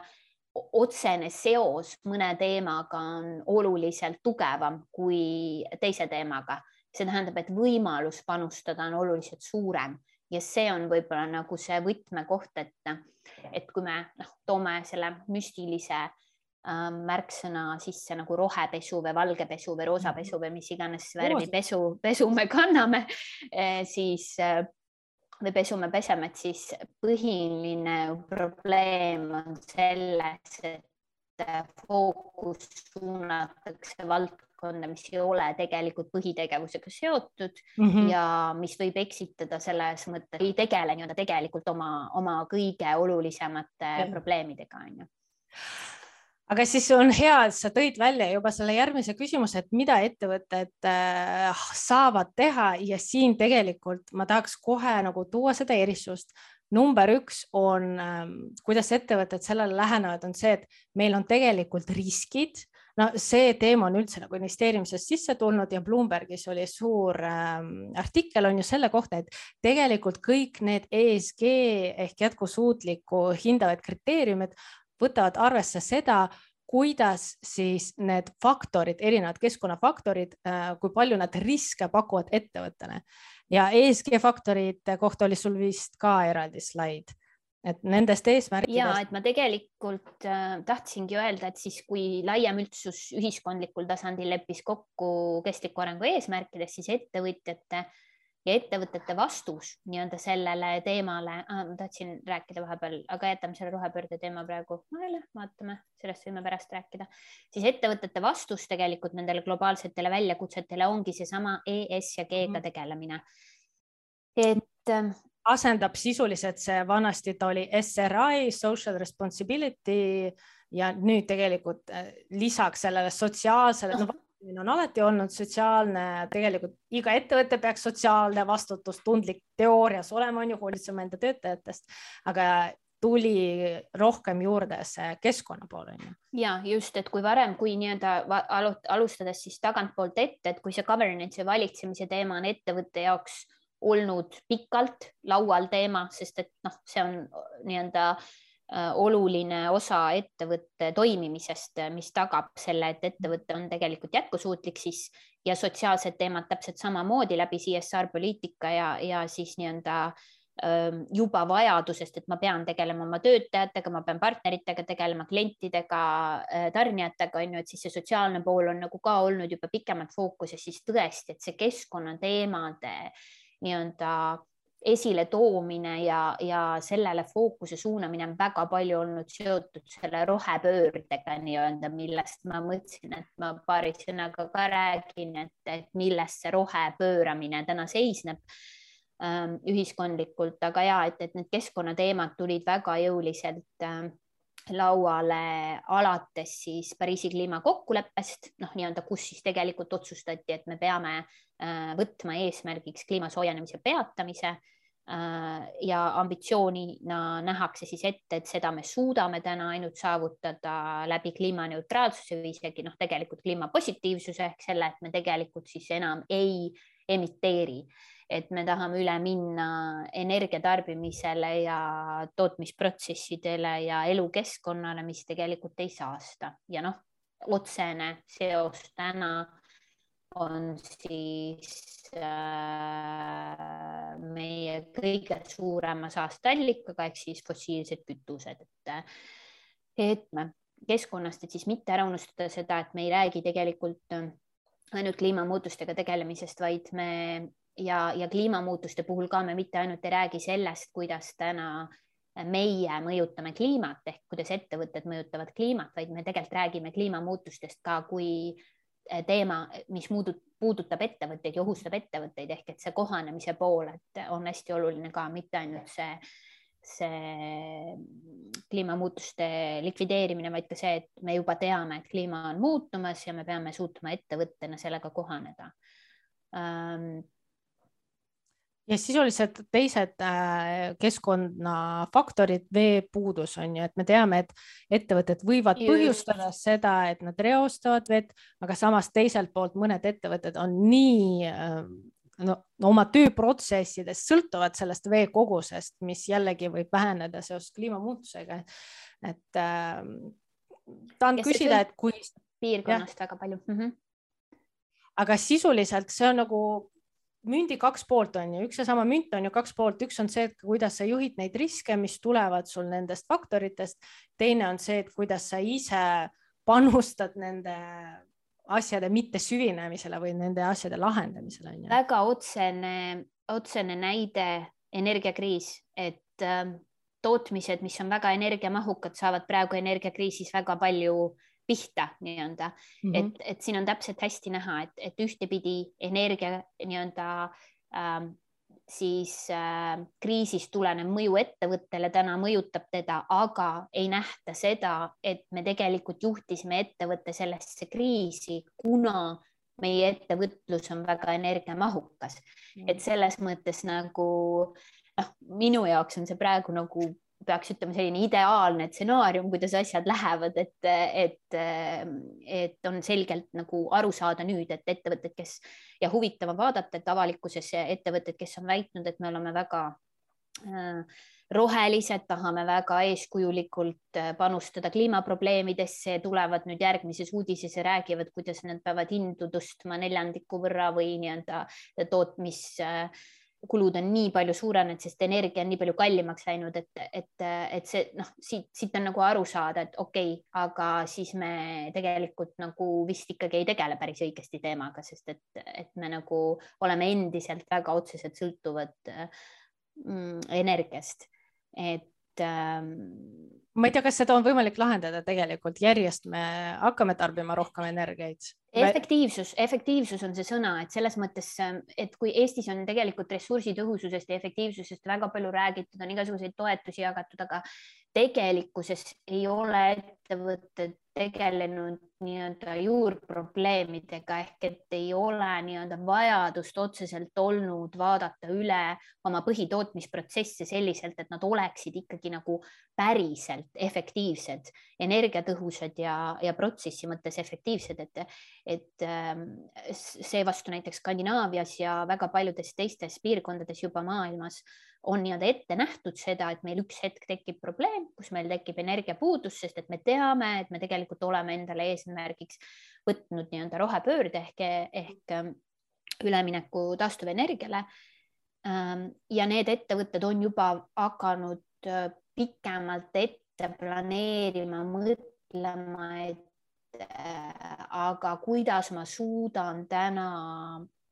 otsene seos mõne teemaga on oluliselt tugevam kui teise teemaga. see tähendab, et võimalus panustada on oluliselt suurem ja see on võib-olla nagu see võtmekoht, et, et kui me noh, toome selle müstilise äh, märksõna sisse nagu rohepesu või valgepesu või roosapesu või mis iganes värvi pesu, pesu me kanname, eh, siis äh, või pesu me peseme, et siis põhiline probleem on selles, et fookus suunatakse valdkonda, mis ei ole tegelikult põhitegevusega seotud mm -hmm. ja mis võib eksitada selles mõttes, ei tegele nii-öelda tegelikult oma, oma kõige olulisemate ja. probleemidega, on ju aga siis on hea, et sa tõid välja juba selle järgmise küsimuse, et mida ettevõtted äh, saavad teha ja siin tegelikult ma tahaks kohe nagu tuua seda erisust. number üks on, ähm, kuidas ettevõtted sellele lähenevad, on see, et meil on tegelikult riskid no see teema on üldse nagu investeerimisest sisse tulnud ja Bloombergis oli suur ähm, artikkel on ju selle kohta, et tegelikult kõik need ESG ehk jätkusuutlikku hindavad kriteeriumid võtavad arvesse seda, kuidas siis need faktorid, erinevad keskkonnafaktorid, äh, kui palju nad riske pakuvad ettevõttele ja ESG faktorite kohta oli sul vist ka eraldi slaid, et nendest eesmärkidest. ja et ma tegelikult äh, tahtsingi öelda, et siis, kui laiem üldsus ühiskondlikul tasandil leppis kokku kestliku arengu eesmärkides, siis ettevõtjate ja ettevõtete vastus nii-öelda sellele teemale ah,, ma tahtsin rääkida vahepeal, aga jätame selle rohepöörde teema praegu vahele, vaatame, sellest võime pärast rääkida. siis ettevõtete vastus tegelikult nendele globaalsetele väljakutsetele ongi seesama ES ja G-ga mhm. tegelemine. et ähm, asendab sisuliselt see, vanasti ta oli SRI, social responsibility ja nüüd tegelikult äh, lisaks sellele sotsiaalsele no, on alati olnud sotsiaalne, tegelikult iga ettevõte peaks sotsiaalne, vastutustundlik teoorias olema, on ju, hoolitsema enda töötajatest, aga tuli rohkem juurde see keskkonna pool on ju. ja just, et kui varem, kui nii-öelda alustades siis tagantpoolt ette, et kui see governance ja valitsemise teema on ettevõtte jaoks olnud pikalt laual teema, sest et noh, see on nii-öelda oluline osa ettevõtte toimimisest, mis tagab selle, et ettevõte on tegelikult jätkusuutlik, siis ja sotsiaalsed teemad täpselt samamoodi läbi CSR poliitika ja, ja siis nii-öelda ähm, juba vajadusest, et ma pean tegelema oma töötajatega, ma pean partneritega tegelema, klientidega, äh, tarnijatega, on ju, et siis see sotsiaalne pool on nagu ka olnud juba pikemalt fookuses, siis tõesti, et see keskkonnateemade nii-öelda esiletoomine ja, ja sellele fookuse suunamine on väga palju olnud seotud selle rohepöördega nii-öelda, millest ma mõtlesin, et ma paari sõnaga ka räägin, et, et milles see rohepööramine täna seisneb ähm, ühiskondlikult, aga ja et, et need keskkonnateemad tulid väga jõuliselt ähm, lauale alates siis Pariisi kliimakokkuleppest, noh, nii-öelda, kus siis tegelikult otsustati, et me peame äh, võtma eesmärgiks kliima soojenemise peatamise ja ambitsioonina nähakse siis ette, et seda me suudame täna ainult saavutada läbi kliimaneutraalsuse või isegi noh, tegelikult kliimapositiivsuse ehk selle, et me tegelikult siis enam ei emiteeri. Et me tahame üle minna energia tarbimisele ja tootmisprotsessidele ja elukeskkonnale, mis tegelikult ei saasta. Ja noh, otsene seos täna on siis äh, meie kõige suurema saasteallikaga ehk siis fossiilsed kütused, et, et me keskkonnast, et siis mitte ära unustada seda, et me ei räägi tegelikult ainult kliimamuutustega tegelemisest, vaid me ja, ja kliimamuutuste puhul ka me mitte ainult ei räägi sellest, kuidas täna meie mõjutame kliimat ehk kuidas ettevõtted mõjutavad kliimat, vaid me tegelikult räägime kliimamuutustest ka kui eh, teema, mis muudut, puudutab ettevõtteid ja ohustab ettevõtteid ehk et see kohanemise pool, et on hästi oluline ka, mitte ainult see, see kliimamuutuste likvideerimine, vaid ka see, et me juba teame, et kliima on muutumas ja me peame suutma ettevõttena sellega kohaneda ja sisuliselt teised äh, keskkonnafaktorid, veepuudus on ju, et me teame, et ettevõtted võivad Just. põhjustada seda, et nad reostavad vett, aga samas teiselt poolt mõned ettevõtted on nii äh, no, oma tööprotsessidest sõltuvad sellest vee kogusest, mis jällegi võib väheneda seoses kliimamuutusega. et äh, tahan küsida, et kui. piirkonnast jah. väga palju mm. -hmm. aga sisuliselt see on nagu mündi kaks poolt on ju, üks ja sama münt on ju kaks poolt, üks on see, et kuidas sa juhid neid riske, mis tulevad sul nendest faktoritest. teine on see, et kuidas sa ise panustad nende asjade mitte süvinemisele või nende asjade lahendamisele. väga otsene, otsene näide energiakriis, et äh, tootmised, mis on väga energiamahukad, saavad praegu energiakriisis väga palju pihta nii-öelda mm, -hmm. et, et siin on täpselt hästi näha, et, et ühtepidi energia nii-öelda äh, siis äh, kriisist tulenev mõju ettevõttele täna mõjutab teda, aga ei nähta seda, et me tegelikult juhtisime ettevõtte sellesse kriisi, kuna meie ettevõtlus on väga energiamahukas mm., et selles mõttes nagu noh, minu jaoks on see praegu nagu peaks ütlema, selline ideaalne stsenaarium, kuidas asjad lähevad, et, et, et on selgelt nagu aru saada nüüd, et ettevõtted, kes ja huvitav on vaadata, et avalikkuses ettevõtted, kes on väitnud, et me oleme väga äh, rohelised, tahame väga eeskujulikult äh, panustada kliimaprobleemidesse, tulevad nüüd järgmises uudises ja räägivad, kuidas nad peavad hindu tõstma neljandiku võrra või nii-öelda tootmis äh, kulud on nii palju suurenenud, sest energia on nii palju kallimaks läinud, et, et, et see noh, siit, siit on nagu aru saada, et okei okay,, aga siis me tegelikult nagu vist ikkagi ei tegele päris õigesti teemaga, sest et, et me nagu oleme endiselt väga otseselt sõltuvad mm, energiast. et ähm, ma ei tea, kas seda on võimalik lahendada tegelikult, järjest me hakkame tarbima rohkem energiaid. Efektiivsus, efektiivsus on see sõna, et selles mõttes, et kui Eestis on tegelikult ressursitõhususest ja efektiivsusest väga palju räägitud, on igasuguseid toetusi jagatud, aga tegelikkuses ei ole ettevõtted tegelenud nii-öelda juurprobleemidega ehk et ei ole nii-öelda vajadust otseselt olnud vaadata üle oma põhitootmisprotsesse selliselt, et nad oleksid ikkagi nagu päriselt efektiivsed, energiatõhusad ja, ja protsessi mõttes efektiivsed, et, et ähm, seevastu näiteks Skandinaavias ja väga paljudes teistes piirkondades juba maailmas on nii-öelda ette nähtud seda, et meil üks hetk tekib probleem, kus meil tekib energiapuudus, sest et me teame, et me tegelikult oleme endale eesmärgiks võtnud nii-öelda rohepöörde ehk, ehk ähm, ülemineku taastuvenergiale. Ähm, ja need ettevõtted on juba hakanud äh, pikemalt ette planeerima, mõtlema, et äh, aga kuidas ma suudan täna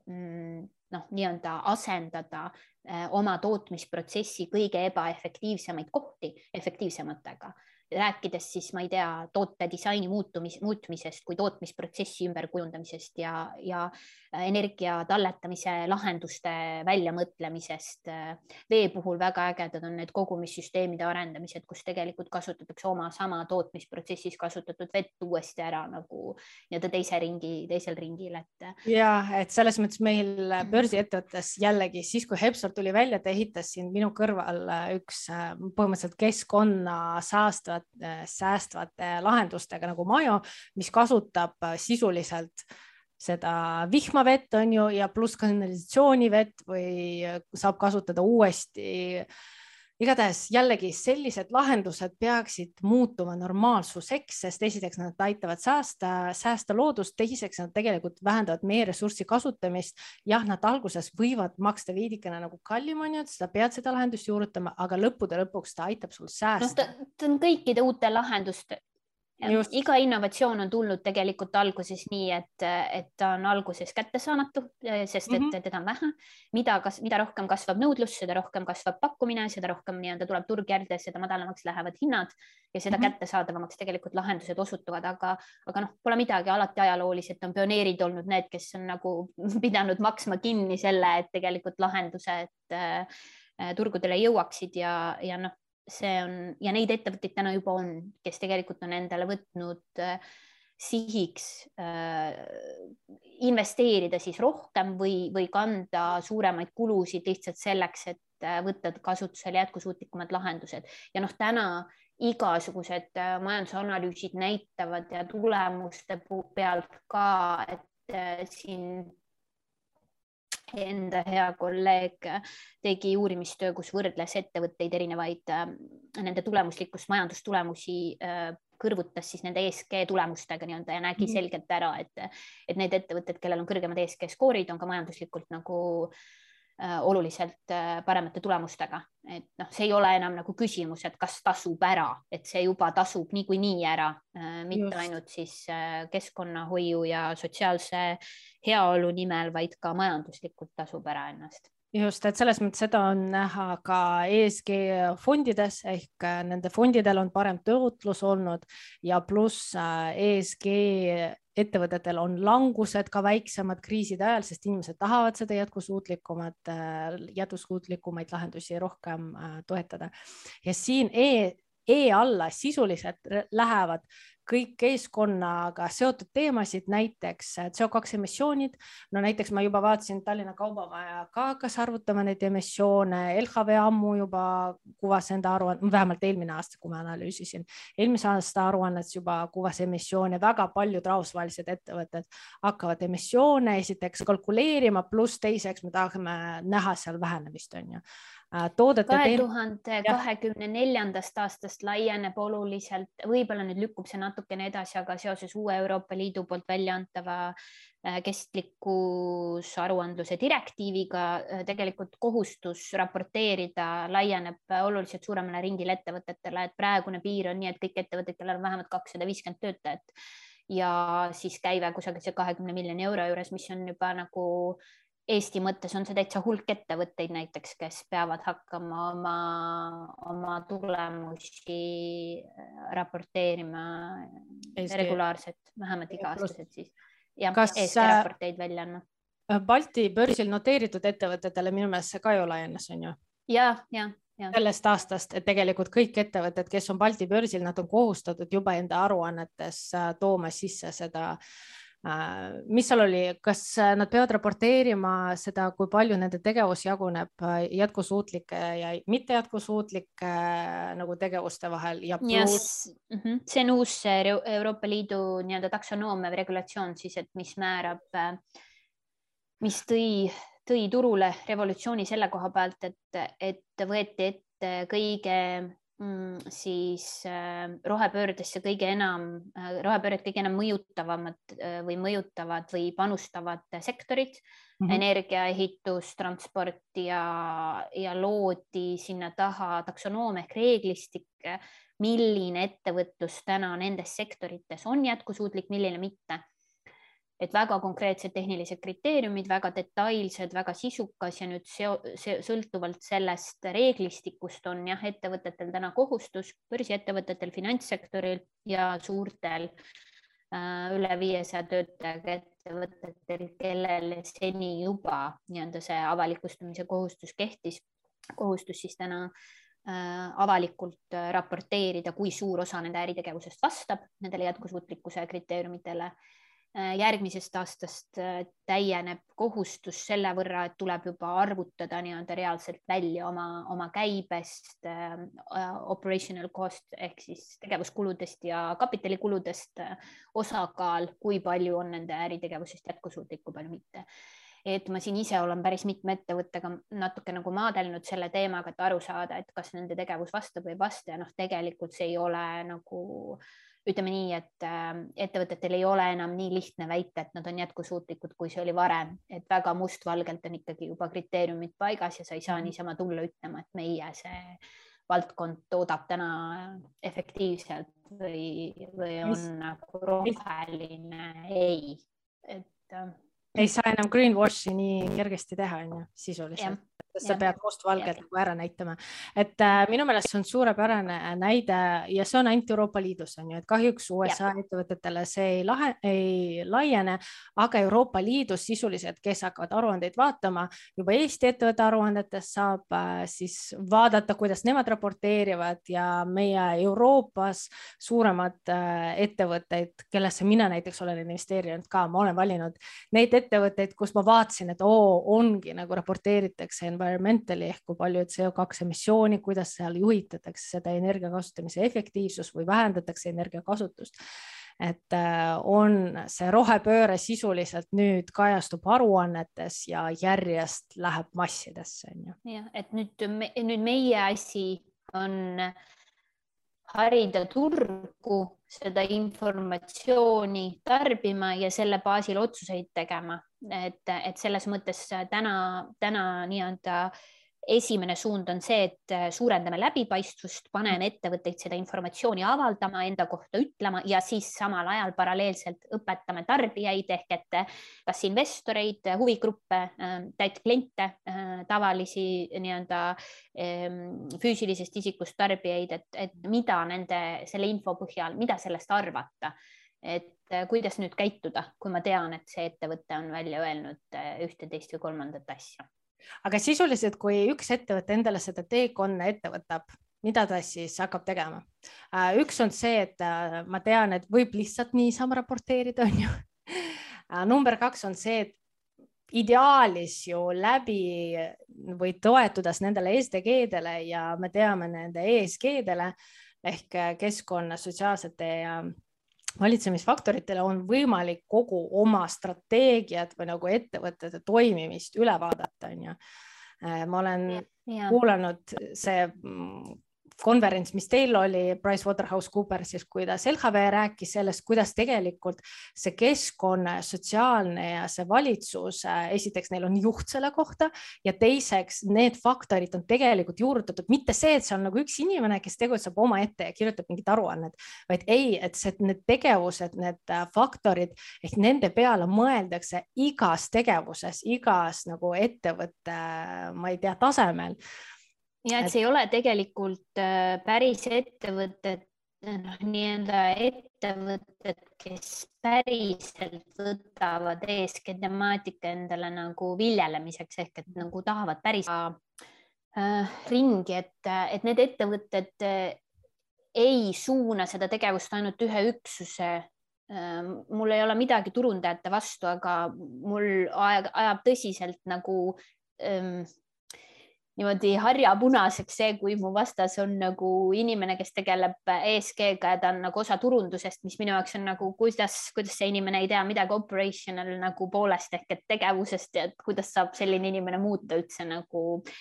mm, noh, nii-öelda asendada äh, oma tootmisprotsessi kõige ebaefektiivsemaid kohti efektiivsematega rääkides siis ma ei tea, toote disaini muutumis, muutmisest kui tootmisprotsessi ümberkujundamisest ja, ja energia talletamise lahenduste väljamõtlemisest. vee puhul väga ägedad on need kogumissüsteemide arendamised, kus tegelikult kasutatakse oma sama tootmisprotsessis kasutatud vett uuesti ära nagu nii-öelda teise ringi, teisel ringil, et. ja et selles mõttes meil börsiettevõttes jällegi siis, kui Hepsor tuli välja, ta ehitas siin minu kõrval üks põhimõtteliselt keskkonna saastavat Äh, säästvate lahendustega nagu Majo, mis kasutab äh, sisuliselt seda vihmavett on ju ja pluss kanalisatsioonivett või äh, saab kasutada uuesti igatahes jällegi sellised lahendused peaksid muutuma normaalsuseks, sest esiteks nad aitavad säästa, säästa loodust, teiseks nad tegelikult vähendavad meie ressursi kasutamist. jah, nad alguses võivad maksta veidikene nagu kallim on ju, et sa pead seda lahendust juurutama, aga lõppude lõpuks ta aitab sul säästa no,. ta on kõikide uute lahenduste iga innovatsioon on tulnud tegelikult alguses nii, et, et ta on alguses kättesaamatu, sest et mm -hmm. teda on vähe. mida, kas, mida rohkem kasvab nõudlus, seda rohkem kasvab pakkumine, seda rohkem nii-öelda tuleb turg järgi, seda madalamaks lähevad hinnad ja seda mm -hmm. kättesaadavamaks tegelikult lahendused osutuvad, aga, aga noh, pole midagi, alati ajalooliselt on pioneerid olnud need, kes on nagu pidanud maksma kinni selle, et tegelikult lahendused äh, turgudele jõuaksid ja, ja noh, see on ja neid ettevõtteid täna juba on, kes tegelikult on endale võtnud äh, sihiks äh, investeerida siis rohkem või, või kanda suuremaid kulusid lihtsalt selleks, et äh, võtta kasutusele jätkusuutlikumad lahendused. Ja noh, täna igasugused äh, majandusanalüüsid näitavad ja tulemuste pealt ka, et siin enda hea kolleeg tegi uurimistöö, kus võrdles ettevõtteid erinevaid, äh, nende tulemuslikkust, majandustulemusi äh, kõrvutas siis nende ESG tulemustega nii-öelda ja nägi -hmm. selgelt ära, et, et need ettevõtted, kellel on kõrgemad ESG skoorid, on ka majanduslikult nagu äh, oluliselt äh, paremate tulemustega, et noh, see ei ole enam nagu küsimus, et kas tasub ära, et see juba tasub niikuinii ära äh,, mitte Just. ainult siis äh, keskkonnahoiu ja sotsiaalse heaolu nimel, vaid ka majanduslikult tasub ära ennast just, et selles mõttes seda on näha ka ESG fondides ehk äh, nende fondidel on parem tootlus olnud ja pluss äh, ESG ettevõtetel on langused ka väiksemad kriiside ajal, sest inimesed tahavad seda jätkusuutlikumat, äh, jätkusuutlikumaid lahendusi rohkem toetada. ja siin E, E alla sisuliselt lähevad kõik keskkonnaga seotud teemasid, näiteks CO2 emissioonid. no näiteks ma juba vaatasin, Tallinna Kaubamaja ka hakkas arvutama neid emissioone, LHV ammu juba kuvas enda aruannet, vähemalt eelmine aasta, kui ma analüüsisin, eelmise aasta aruannetes juba kuvas emissioone, väga paljud rahvusvahelised ettevõtted hakkavad emissioone esiteks kalkuleerima, pluss teiseks me tahame näha seal vähenemist, on ju. Äh, toodete. kahe tuhande kahekümne neljandast aastast laieneb oluliselt, võib-olla nüüd lükkub see natukene edasi, aga seoses uue Euroopa Liidu poolt välja antava äh, kestlikkusaruandluse direktiiviga äh, tegelikult kohustus raporteerida laieneb oluliselt suuremale ringile ettevõtetele, et praegune piir on nii, et kõik ettevõtted, kellel on vähemalt kakssada viiskümmend töötajat ja siis käive kusagil see kahekümne miljoni euro juures, mis on juba nagu Eesti mõttes on see täitsa hulk ettevõtteid näiteks, kes peavad hakkama oma, oma tulemusi äh, raporteerima Eesti. regulaarselt, vähemalt iga-aastaselt siis. jah, Eesti äh, raporteid välja andma. Balti börsil noteeritud ettevõtetele minu meelest see ka ju laienes, on ju? ja, ja, ja. sellest aastast, et tegelikult kõik ettevõtted, kes on Balti börsil, nad on kohustatud juba enda aruannetes äh, tooma sisse seda äh, Äh, mis seal oli, kas äh, nad peavad raporteerima seda, kui palju nende tegevus jaguneb äh, jätkusuutlike ja mitte jätkusuutlike nagu tegevuste vahel ja pluss mm. -hmm. see on uus Euroopa Liidu nii-öelda taksonoomia või regulatsioon siis, et mis määrab, mis tõi, tõi turule revolutsiooni selle koha pealt, et, et võeti ette kõige siis äh, rohepöördesse kõige enam, äh, rohepööret kõige enam mõjutavamad äh, või mõjutavad või panustavad sektorid mm, -hmm. energia, ehitus, transport ja, ja loodi sinna taha taksonoomia ehk reeglistik, milline ettevõtlus täna nendes sektorites on jätkusuutlik, milline mitte et väga konkreetsed tehnilised kriteeriumid, väga detailsed, väga sisukas ja nüüd seo, see, sõltuvalt sellest reeglistikust on jah, ettevõtetel täna kohustus, börsiettevõtetel, finantssektoril ja suurtel äh, üle viiesaja töötajaga ettevõtetel, kellel seni juba nii-öelda see avalikustamise kohustus kehtis, kohustus siis täna äh, avalikult äh, raporteerida, kui suur osa nende äritegevusest vastab nendele jätkusuutlikkuse kriteeriumitele järgmisest aastast äh, täieneb kohustus selle võrra, et tuleb juba arvutada nii-öelda reaalselt välja oma, oma käibest äh,, operational cost ehk siis tegevuskuludest ja kapitalikuludest äh, osakaal, kui palju on nende äritegevusest jätkusuutlik, kui palju mitte. et ma siin ise olen päris mitme ettevõttega natuke nagu maadelnud selle teemaga, et aru saada, et kas nende tegevus vastab või ei vasta ja noh, tegelikult see ei ole nagu äh, ütleme nii, et äh, ettevõtetel ei ole enam nii lihtne väita, et nad on jätkusuutlikud, kui see oli varem, et väga mustvalgelt on ikkagi juba kriteeriumid paigas ja sa ei saa mhm. niisama tulla ütlema, et meie see valdkond toodab täna efektiivselt või, või on nagu roheline, ei, et. Äh, ei saa enam greenwash'i nii kergesti teha, on ju, sisuliselt sest sa pead mustvalgelt nagu ära näitama, et äh, minu meelest see on suurepärane näide ja see on ainult Euroopa Liidus on ju, et kahjuks USA ettevõtetele see ei lahe, ei laiene, aga Euroopa Liidus sisuliselt, kes hakkavad aruandeid vaatama, juba Eesti ettevõtte aruandetest saab äh, siis vaadata, kuidas nemad raporteerivad ja meie Euroopas suuremad äh, ettevõtteid, kellesse mina näiteks olen investeerinud ka, ma olen valinud neid ettevõtteid, kus ma vaatasin, et oo, ongi nagu raporteeritakse environmentally ehk kui palju CO2 emissiooni, kuidas seal juhitatakse seda energia kasutamise efektiivsust või vähendatakse energiakasutust et äh, on see rohepööre sisuliselt nüüd kajastub aruannetes ja järjest läheb massidesse, on ju. jah, et nüüd, nüüd meie asi on harida turgu, seda informatsiooni tarbima ja selle baasil otsuseid tegema, et, et selles mõttes täna, täna nii-öelda äh, esimene suund on see, et äh, suurendame läbipaistvust, paneme ettevõtteid seda informatsiooni avaldama, enda kohta ütlema ja siis samal ajal paralleelselt õpetame tarbijaid ehk et äh, kas investoreid, huvigruppe, äh, täitkliente, tavalisi nii-öelda ähm, füüsilisest isikust tarbijaid, et, et mida nende selle info põhjal, mida sellest arvata. Et kuidas nüüd käituda, kui ma tean, et see ettevõte on välja öelnud ühte, teist või kolmandat asja aga sisuliselt, kui üks ettevõte endale seda teekonna ette võtab, mida ta siis hakkab tegema? Äh, üks on see, et äh, ma tean, et võib lihtsalt niisama raporteerida, on ju. Äh, number kaks on see, et ideaalis ju läbi või toetudes nendele SDG-dele ja me teame nende ESG-dele ehk keskkonna, sotsiaalsete ja valitsemisfaktoritele on võimalik kogu oma strateegiat või nagu ettevõtete toimimist üle vaadata, on ju. Äh, ma olen ja. kuulanud see konverents, mis teil oli PricewaterhouseCoopersis, kuidas LHV rääkis sellest, kuidas tegelikult see keskkonna, sotsiaalne ja see valitsus, äh, esiteks neil on juht selle kohta ja teiseks need faktorid on tegelikult juurutatud, mitte see, et see on nagu üks inimene, kes tegutseb omaette ja kirjutab mingit aruannet, vaid ei, et see, need tegevused, need äh, faktorid ehk nende peale mõeldakse igas tegevuses, igas nagu ettevõtte, ma ei tea, tasemel ja et see ei ole tegelikult äh, päris ettevõtted, noh, nii-öelda ettevõtted, kes päriselt võtavad ESG temaatika endale nagu viljelemiseks ehk et nagu tahavad päris äh, ringi, et, et need ettevõtted äh, ei suuna seda tegevust ainult ühe üksuse äh, mul ei ole midagi turundajate vastu, aga mul ajab, ajab tõsiselt nagu ähm, niimoodi harjapunaseks see, kui mu vastas on nagu inimene, kes tegeleb ESG-ga ja ta on nagu osa turundusest, mis minu jaoks on nagu, kuidas, kuidas see inimene ei tea midagi operational nagu poolest ehk et tegevusest ja et kuidas saab selline inimene muuta üldse nagu äh,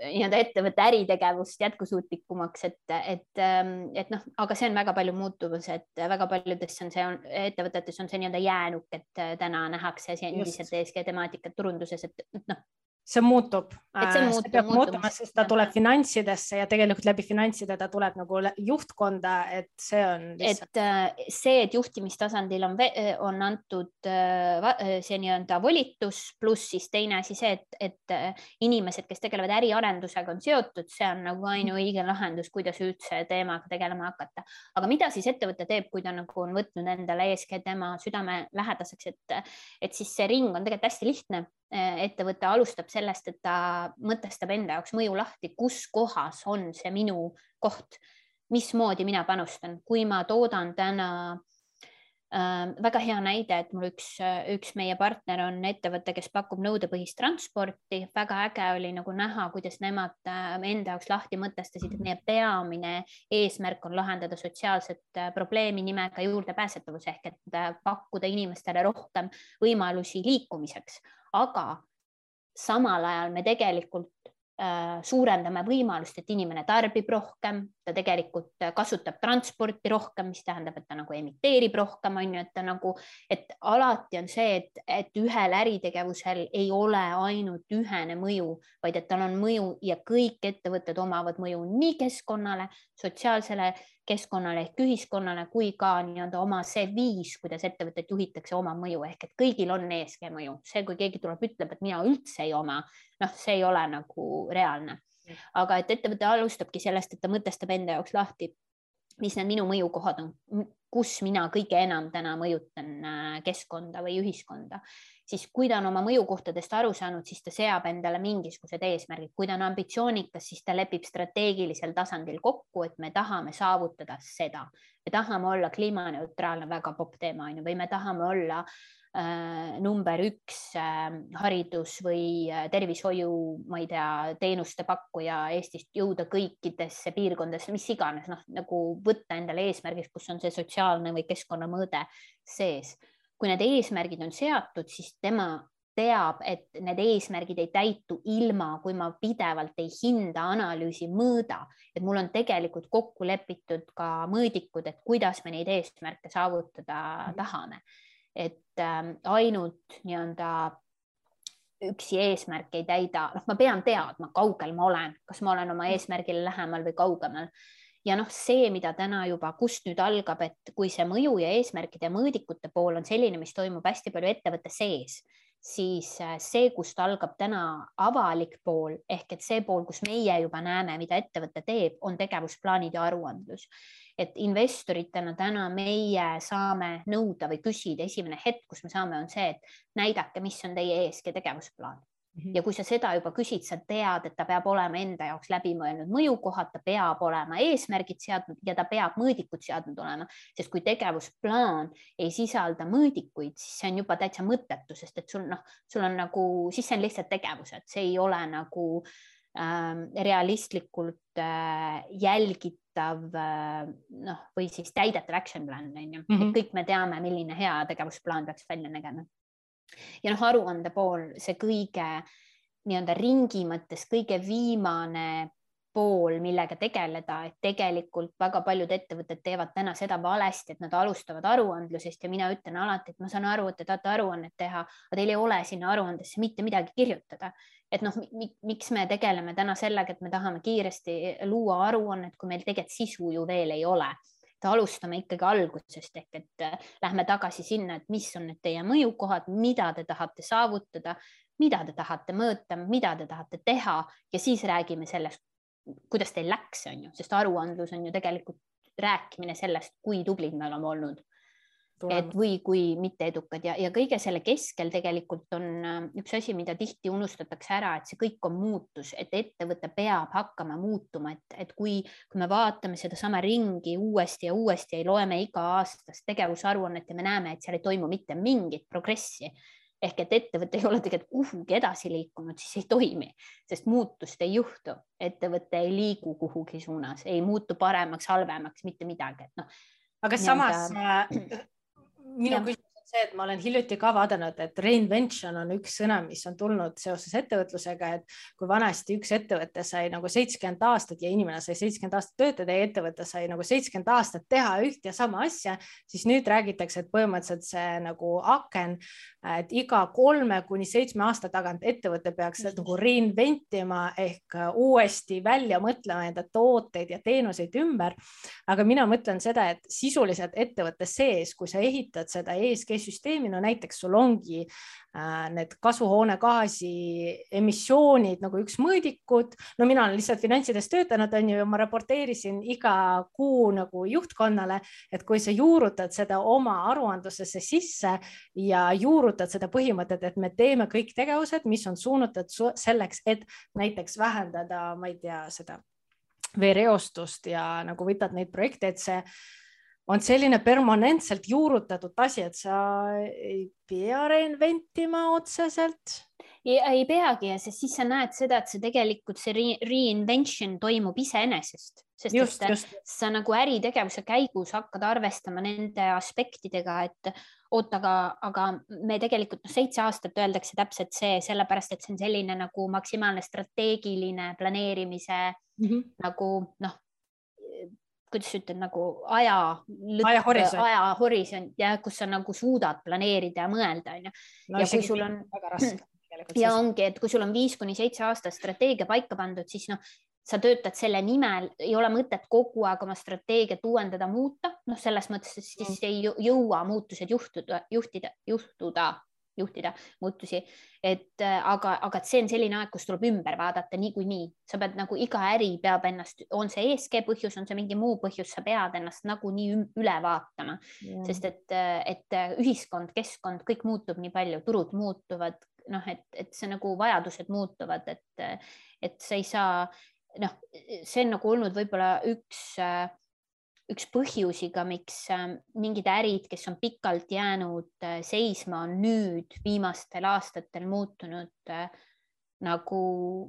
nii-öelda ettevõtte äritegevust jätkusuutlikumaks, et, et, ähm, et noh, aga see on väga palju muutumas, et väga paljudes on see ettevõtetes on see nii-öelda jäänuk, et äh, täna nähakse endiselt ESG temaatikat turunduses, et noh, see muutub, see, muutub, see peab muutuma, sest ta tuleb finantsidesse ja tegelikult läbi finantside ta tuleb nagu juhtkonda, et see on lihtsalt. et äh, see, et juhtimistasandil on, on antud äh, see nii-öelda volitus, pluss siis teine asi see, et, et äh, inimesed, kes tegelevad äriarendusega, on seotud, see on nagu ainuõige lahendus, kuidas üldse teemaga tegelema hakata. aga mida siis ettevõte teeb, kui ta nagu on võtnud endale ESG tema südamelähedaseks, et, et siis see ring on tegelikult hästi lihtne Äh, ettevõte alustab sellest, et ta mõtestab enda jaoks mõju lahti, kus kohas on see minu koht, mismoodi mina panustan, kui ma toodan täna äh, väga hea näide, et mul üks, üks meie partner on ettevõte, kes pakub nõudepõhist transporti, väga äge oli nagu näha, kuidas nemad äh, enda jaoks lahti mõtestasid, et meie peamine eesmärk on lahendada sotsiaalset äh, probleemi nimega juurdepääsetavus ehk et pakkuda inimestele rohkem võimalusi liikumiseks. Aga samal ajal me tegelikult äh, suurendame võimalust, et inimene tarbib rohkem, ta tegelikult kasutab transporti rohkem, mis tähendab, et ta nagu emiteerib rohkem, on ju, et ta nagu, et alati on see, et, et ühel äritegevusel ei ole ainult ühene mõju, vaid et tal on mõju ja kõik ettevõtted omavad mõju nii keskkonnale, sotsiaalsele keskkonnale ehk ühiskonnale kui ka nii-öelda oma see viis, kuidas ettevõtet juhitakse, oma mõju ehk et kõigil on ESG mõju. see, kui keegi tuleb, ütleb, et mina üldse ei oma, noh, see ei ole nagu reaalne. Aga et ettevõte alustabki sellest, et ta mõtestab enda jaoks lahti, mis need minu mõjukohad on, kus mina kõige enam täna mõjutan äh, keskkonda või ühiskonda. Siis kui ta on oma mõjukohtadest aru saanud, siis ta seab endale mingisugused eesmärgid, kui ta on ambitsioonikas, siis ta lepib strateegilisel tasandil kokku, et me tahame saavutada seda, me tahame olla kliimaneutraalne, väga popp teema on ju, või me tahame olla äh, number üks äh, haridus või äh, tervishoiu, ma ei tea, teenuste pakkuja Eestist jõuda kõikidesse piirkondadesse, mis iganes, noh nagu võtta endale eesmärgiks, kus on see sotsiaalne või keskkonnamõõde sees kui need eesmärgid on seatud, siis tema teab, et need eesmärgid ei täitu ilma, kui ma pidevalt ei hinda, analüüsi, mõõda, et mul on tegelikult kokku lepitud ka mõõdikud, et kuidas me neid eesmärke saavutada -hmm. tahame. Et äh, ainult nii-öelda üksi eesmärk ei täida, noh, ma pean teadma, kaugel ma olen, kas ma olen oma eesmärgile lähemal või kaugemal ja noh, see, mida täna juba, kust nüüd algab, et kui see mõju ja eesmärkide ja mõõdikute pool on selline, mis toimub hästi palju ettevõtte sees, siis äh, see, kust algab täna avalik pool ehk et see pool, kus meie juba näeme, mida ettevõte teeb, on tegevusplaanid ja aruandlus. Et investoritena täna meie saame nõuda või küsida, esimene hetk, kus me saame, on see, et näidake, mis on teie ESG tegevusplaan. Mhm. ja kui sa seda juba küsid, sa tead, et ta peab olema enda jaoks läbimõelnud mõjukohad, ta peab olema eesmärgid seadnud ja ta peab mõõdikud seadnud olema, sest kui tegevusplaan ei sisalda mõõdikuid, siis see on juba täitsa mõttetu, sest et sul noh, sul on nagu, siis see on lihtsalt tegevused, see ei ole nagu äh, realistlikult äh, jälgitav äh, noh, või siis täidetav action plan on ju mm, -hmm. kõik me teame, milline hea tegevusplaan peaks välja nägema ja noh, aruande pool, see kõige nii-öelda ringi mõttes kõige viimane pool, millega tegeleda, et tegelikult väga paljud ettevõtted teevad täna seda valesti, et nad alustavad aruandlusest ja mina ütlen alati, et ma saan aru, et te tahate aruannet teha, aga teil ei ole sinna aruandesse mitte midagi kirjutada. Et noh, miks me tegeleme täna sellega, et me tahame kiiresti luua aruannet, kui meil tegelikult sisu ju veel ei ole. et alustame ikkagi algusest ehk et äh, lähme tagasi sinna, et mis on need teie mõjukohad, mida te tahate saavutada, mida te tahate mõõta, mida te tahate teha ja siis räägime sellest, kuidas teil läks, on ju, sest aruandlus on ju tegelikult rääkimine sellest, kui tublid me oleme olnud et või kui mitteedukad ja, ja kõige selle keskel tegelikult on äh, üks asi, mida tihti unustatakse ära, et see kõik on muutus, et ettevõte peab hakkama muutuma, et, et kui, kui me vaatame sedasama ringi uuesti ja uuesti ja loeme iga-aastast tegevusaruannet ja me näeme, et seal ei toimu mitte mingit progressi ehk et ettevõte ei ole tegelikult kuhugi edasi liikunud, siis ei toimi, sest muutust ei juhtu, ettevõte ei liigu kuhugi suunas, ei muutu paremaks, halvemaks, mitte midagi, et noh. aga samas minu ja. küsimus on see, et ma olen hiljuti ka vaadanud, et reinvention on üks sõna, mis on tulnud seoses ettevõtlusega, et kui vanasti üks ettevõte sai nagu seitsekümmend aastat ja inimene sai seitsekümmend aastat töötada ja ettevõte sai nagu seitsekümmend aastat teha üht ja sama asja, siis nüüd räägitakse, et põhimõtteliselt see nagu aken, et iga kolme kuni seitsme aasta tagant ettevõte peaks mm. nagu reinvent ima ehk uuesti välja mõtlema enda tooteid ja teenuseid ümber. aga mina mõtlen seda, et sisuliselt ettevõtte sees, kui sa ehitad seda ESG süsteemi, no näiteks sul ongi äh, need kasvuhoonegaasi emissioonid nagu üks mõõdikud. no mina olen lihtsalt finantsides töötanud, on ju, ja ma raporteerisin iga kuu nagu juhtkonnale, et kui sa juurutad seda oma aruandlusesse sisse ja juurutad seda põhimõtet, et me teeme kõik tegevused, mis on suunatud selleks, et näiteks vähendada, ma ei tea, seda veereostust ja nagu võtad neid projekte, et see on selline permanentselt juurutatud asi, et sa ei pea reinventima otseselt. ei peagi ja siis sa näed seda, et see tegelikult see reinvention toimub iseenesest, sest just, et just. sa nagu äritegevuse käigus hakkad arvestama nende aspektidega, et oot, aga, aga me tegelikult noh, seitse aastat öeldakse täpselt see, sellepärast et see on selline nagu maksimaalne strateegiline planeerimise mm -hmm. nagu noh kuidas ütelda nagu aja, ajahorisont, ajahorisont ja kus sa nagu suudad planeerida ja mõelda, onju. ja kui sul on. väga raske ja ongi, et kui sul on viis kuni seitse aastat strateegia paika pandud, siis noh, sa töötad selle nimel, ei ole mõtet kogu aeg oma strateegiat uuendada, muuta, noh, selles mõttes, et siis mm. ei jõua muutused juhtuda, juhtida, juhtuda juhtida muutusi, et äh, aga, aga see on selline aeg, kus tuleb ümber vaadata niikuinii, sa pead nagu iga äri peab ennast, on see ESG põhjus, on see mingi muu põhjus, sa pead ennast nagunii üle vaatama. Yeah., sest et, äh, et äh, ühiskond, keskkond, kõik muutub nii palju, turud muutuvad, noh, et, et see nagu vajadused muutuvad, et, et sa ei saa, noh, see on nagu olnud võib-olla üks äh, üks põhjusi ka, miks ähm, mingid ärid, kes on pikalt jäänud äh, seisma, on nüüd viimastel aastatel muutunud äh, nagu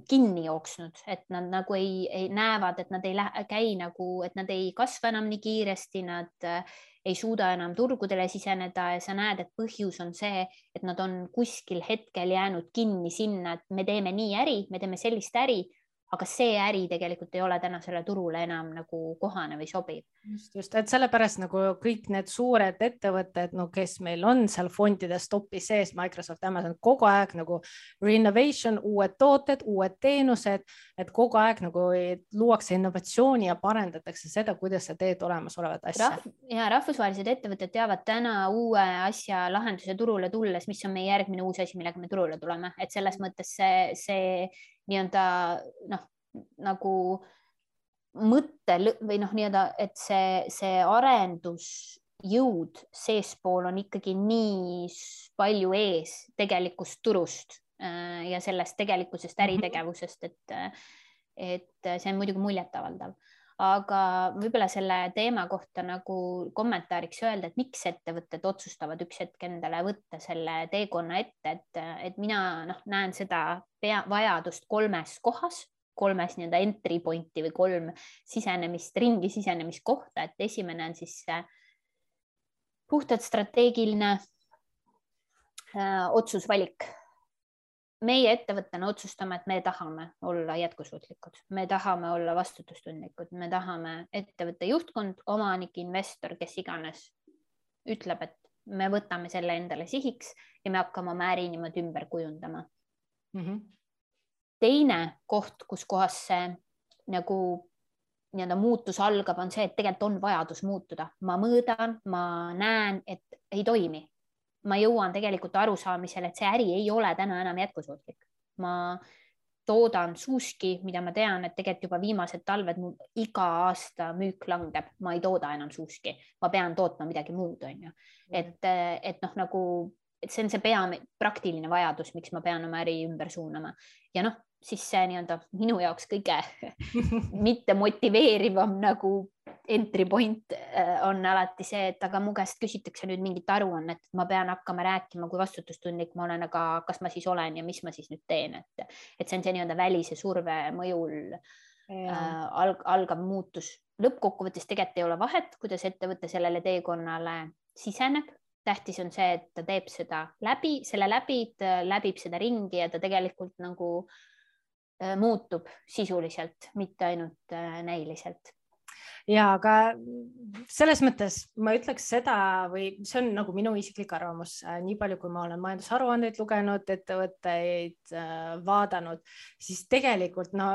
kinni jooksnud, et nad nagu ei, ei näevad, et nad ei lähe, käi nagu, et nad ei kasva enam nii kiiresti, nad äh, ei suuda enam turgudele siseneda ja sa näed, et põhjus on see, et nad on kuskil hetkel jäänud kinni sinna, et me teeme nii äri, me teeme sellist äri aga see äri tegelikult ei ole tänasele turule enam nagu kohane või sobiv. just, just, et sellepärast nagu kõik need suured ettevõtted, no kes meil on seal fondides topis sees, Microsoft, Amazon, kogu aeg nagu renovation, uued tooted, uued teenused, et kogu aeg nagu luuakse innovatsiooni ja parendatakse seda, kuidas sa teed olemasolevat asja Rahv. ja rahvusvahelised ettevõtted teavad täna uue asja lahenduse turule tulles, mis on meie järgmine uus asi, millega me turule tuleme, et selles mõttes see, see nii-öelda noh, nagu mõtte või noh, nii-öelda, et see, see arendusjõud seespool on ikkagi nii palju ees tegelikust turust äh, ja sellest tegelikkusest mhm. äritegevusest, et, et see on muidugi muljetavaldav aga võib-olla selle teema kohta nagu kommentaariks öelda, et miks ettevõtted otsustavad üks hetk endale võtta selle teekonna ette, et, et mina noh, näen seda pea, vajadust kolmes kohas, kolmes nii-öelda entry point'i või kolm sisenemist, ringi sisenemiskohta, et esimene on siis puhtalt strateegiline äh, otsusvalik meie ettevõttena otsustame, et me tahame olla jätkusuutlikud, me tahame olla vastutustundlikud, me tahame ettevõtte juhtkond, omanik, investor, kes iganes ütleb, et me võtame selle endale sihiks ja me hakkame oma äri niimoodi ümber kujundama mm. -hmm. teine koht, kus kohas see nagu nii-öelda muutus algab, on see, et tegelikult on vajadus muutuda, ma mõõdan, ma näen, et ei toimi ma jõuan tegelikult arusaamisele, et see äri ei ole täna enam jätkusuutlik. ma toodan suuski, mida ma tean, et tegelikult juba viimased talved mul iga aasta müük langeb, ma ei tooda enam suuski, ma pean tootma midagi muud, on ju. et, et noh, nagu, et see on see peamine praktiline vajadus, miks ma pean oma äri ümber suunama ja noh, siis see nii-öelda minu jaoks kõige mitte motiveerivam nagu entry point äh, on alati see, et aga mu käest küsitakse nüüd mingit aruannet, et ma pean hakkama rääkima, kui vastutustundlik ma olen, aga kas ma siis olen ja mis ma siis nüüd teen, et, et see on see nii-öelda välise surve mõjul äh, alg, algav muutus. lõppkokkuvõttes tegelikult ei ole vahet, kuidas ettevõte sellele teekonnale siseneb tähtis on see, et ta teeb seda läbi, selle läbi, ta läbib seda ringi ja ta tegelikult nagu Äh, muutub sisuliselt, mitte ainult äh, näiliselt. Ja aga selles mõttes ma ütleks seda või see on nagu minu isiklik arvamus, äh, nii palju, kui ma olen majandusaruandeid lugenud, ettevõtteid vaadanud, siis tegelikult no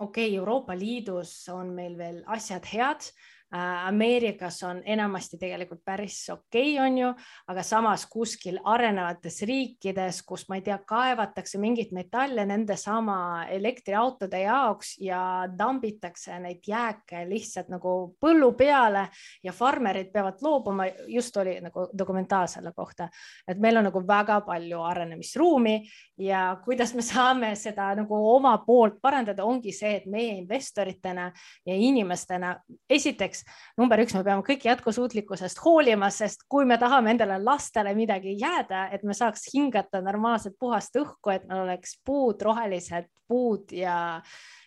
okei okay,, Euroopa Liidus on meil veel asjad head Äh, Ameerikas on enamasti tegelikult päris okei okay,, on ju, aga samas kuskil arenevates riikides, kus ma ei tea, kaevatakse mingit metalle nende sama elektriautode jaoks ja tambitakse neid jääke lihtsalt nagu põllu peale ja farmerid peavad loobuma, just oli nagu dokumentaal selle kohta, et meil on nagu väga palju arenemisruumi ja kuidas me saame seda nagu oma poolt parandada, ongi see, et meie investoritena ja inimestena esiteks esiteks number üks, me peame kõik jätkusuutlikkusest hoolima, sest kui me tahame endale lastele midagi jääda, et me saaks hingata normaalset puhast õhku, et meil oleks puud, rohelised puud ja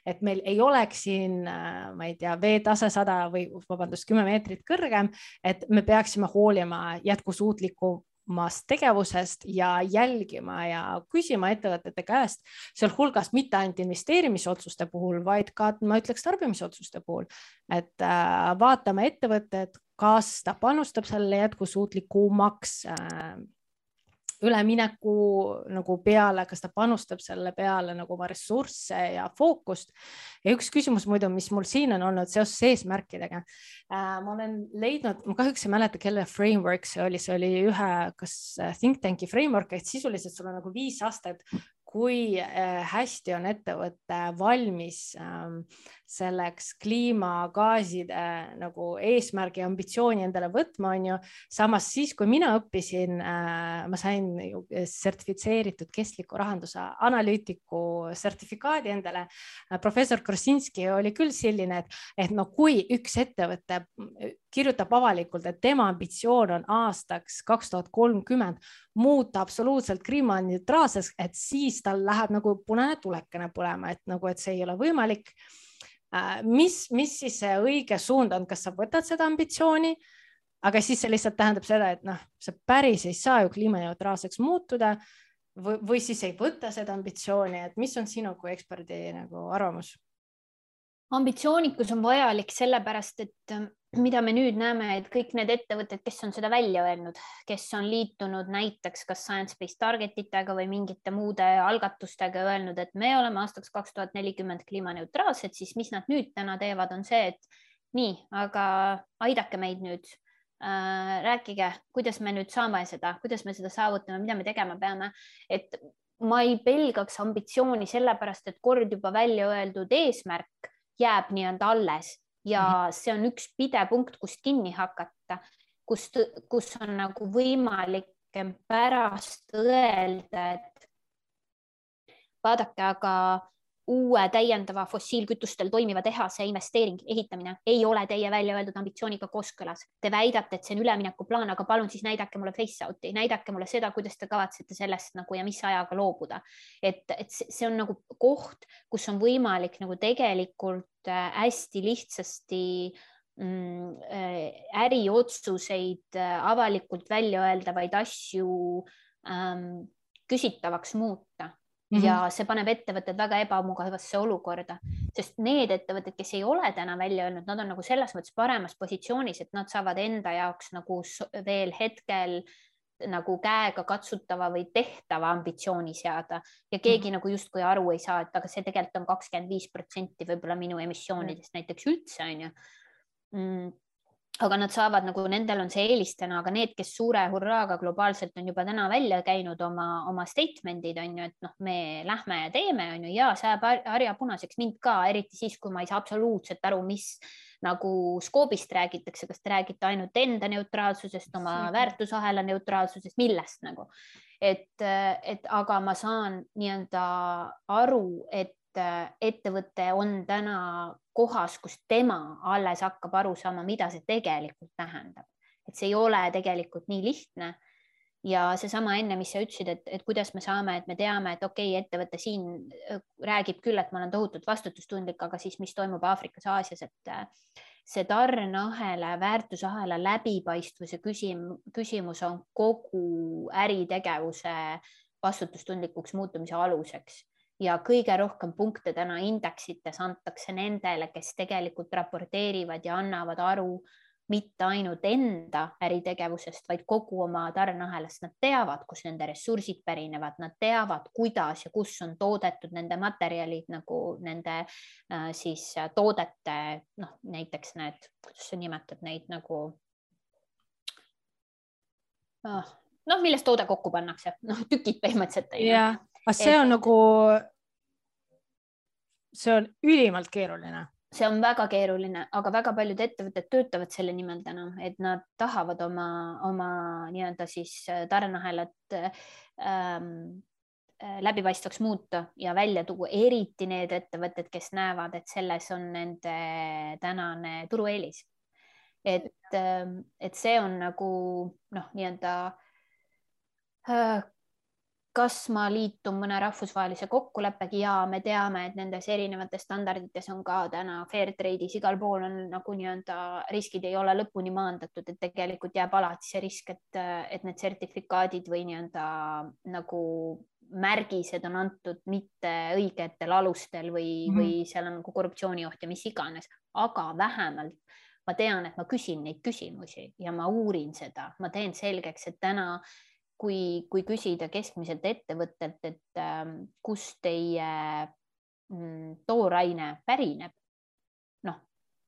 et meil ei oleks siin, ma ei tea, veetase sada või vabandust, kümme meetrit kõrgem, et me peaksime hoolima jätkusuutliku omast tegevusest ja jälgima ja küsima ettevõtete käest, sealhulgas mitte ainult investeerimisotsuste puhul, vaid ka ma ütleks tarbimisotsuste puhul, et äh, vaatame ettevõtet, kas ta panustab sellele jätkusuutlikumaks äh, ülemineku nagu peale, kas ta panustab selle peale nagu oma ressursse ja fookust. ja üks küsimus muidu, mis mul siin on olnud seoses eesmärkidega äh,. ma olen leidnud, ma kahjuks ei mäleta, kelle framework see oli, see oli ühe, kas think tank'i framework, et sisuliselt sul on nagu viis aastat kui äh, hästi on ettevõte valmis ähm, selleks kliimagaaside nagu eesmärgi ambitsiooni endale võtma, on ju. samas siis, kui mina õppisin, äh, ma sain sertifitseeritud kestliku rahanduse analüütiku sertifikaadi endale. professor Krosinski oli küll selline, et, et no kui üks ettevõte kirjutab avalikult, et tema ambitsioon on aastaks kaks tuhat kolmkümmend muuta absoluutselt kliimaneutraalseks, et siis tal läheb nagu punane tulekene põlema, et nagu, et see ei ole võimalik. Äh, mis, mis siis see õige suund on, kas sa võtad seda ambitsiooni, aga siis see lihtsalt tähendab seda, et noh, sa päris ei saa ju kliimaneutraalseks muutuda või, või siis ei võta seda ambitsiooni, et mis on sinu kui eksperdi nagu arvamus? ambitsioonikus on vajalik sellepärast, et mida me nüüd näeme, et kõik need ettevõtted, kes on seda välja öelnud, kes on liitunud näiteks kas science-based target itega või mingite muude algatustega, öelnud, et me oleme aastaks kaks tuhat nelikümmend kliimaneutraalsed, siis mis nad nüüd täna teevad, on see, et nii, aga aidake meid nüüd äh,. rääkige, kuidas me nüüd saame seda, kuidas me seda saavutame, mida me tegema peame, et ma ei pelgaks ambitsiooni sellepärast, et kord juba välja öeldud eesmärk jääb nii-öelda alles ja -hmm. see on üks pidepunkt, kust kinni hakata, kust, kus on nagu võimalik pärast öelda, et vaadake, aga uue täiendava fossiilkütustel toimiva tehase investeering, ehitamine ei ole teie välja öeldud ambitsiooniga kooskõlas. Te väidate, et see on üleminekuplaan, aga palun siis näidake mulle face out'i, näidake mulle seda, kuidas te kavatsete sellest nagu ja mis ajaga loobuda. et, et see on nagu koht, kus on võimalik nagu tegelikult äh, hästi lihtsasti mm, äh, äriotsuseid äh, avalikult välja öeldavaid asju ähm, küsitavaks muuta Mm -hmm. ja see paneb ettevõtted väga ebamugavasse olukorda, sest need ettevõtted, kes ei ole täna välja öelnud, nad on nagu selles mõttes paremas positsioonis, et nad saavad enda jaoks nagu veel hetkel nagu käega katsutava või tehtava ambitsiooni seada ja keegi mm -hmm. nagu justkui aru ei saa, et aga see tegelikult on kakskümmend viis protsenti võib-olla minu emissioonidest mm -hmm. näiteks üldse on ju mm aga nad saavad nagu, nendel on see eelis täna, aga need, kes suure hurraaga globaalselt on juba täna välja käinud oma, oma statement'id on ju, et noh, me lähme ja teeme, on ju, ja see ajab harja punaseks mind ka, eriti siis, kui ma ei saa absoluutselt aru, mis nagu skoobist räägitakse, kas te räägite ainult enda neutraalsusest, oma väärtusahela neutraalsusest, millest nagu, et, et aga ma saan nii-öelda aru, et ettevõte on täna kohas, kus tema alles hakkab aru saama, mida see tegelikult tähendab, et see ei ole tegelikult nii lihtne. ja seesama enne, mis sa ütlesid, et, et kuidas me saame, et me teame, et okei okay,, ettevõte siin äh, räägib küll, et ma olen tohutult vastutustundlik, aga siis, mis toimub Aafrikas, Aasias, et äh, see tarneahela, väärtusahela läbipaistvuse küsimus, küsimus on kogu äritegevuse vastutustundlikuks muutumise aluseks ja kõige rohkem punkte täna indeksites antakse nendele, kes tegelikult raporteerivad ja annavad aru mitte ainult enda äritegevusest, vaid kogu oma tarneahelast. Nad teavad, kus nende ressursid pärinevad, nad teavad, kuidas ja kus on toodetud nende materjalid nagu nende äh, siis toodete, noh, näiteks need, kuidas sa nimetad neid nagu oh, noh, millest toode kokku pannakse, noh, tükid põhimõtteliselt. jah, aga see on nagu see on ülimalt keeruline. See on väga keeruline, aga väga paljud ettevõtted töötavad selle nimel täna, et nad tahavad oma, oma nii-öelda siis äh, tarneahelat ähm, äh, läbipaistvaks muuta ja välja tuua, eriti need ettevõtted, kes näevad, et selles on nende tänane turueelis. et, ähm, et see on nagu noh, nii-öelda äh, kas ma liitun mõne rahvusvahelise kokkuleppega? Ja me teame, et nendes erinevates standardites on ka täna fair trade'is. Igal pool on nagu nii-öelda riskid ei ole lõpuni maandatud, et tegelikult jääb alati see risk, et, et need sertifikaadid või nii-öelda nagu märgised on antud mitte õigetel alustel või mm, -hmm. või seal on nagu korruptsioonioht ja mis iganes, aga vähemalt ma tean, et ma küsin neid küsimusi ja ma uurin seda, ma teen selgeks, et täna äh, kui, kui küsida keskmiselt ettevõttelt, et äh, kust teie mm, tooraine pärineb, noh,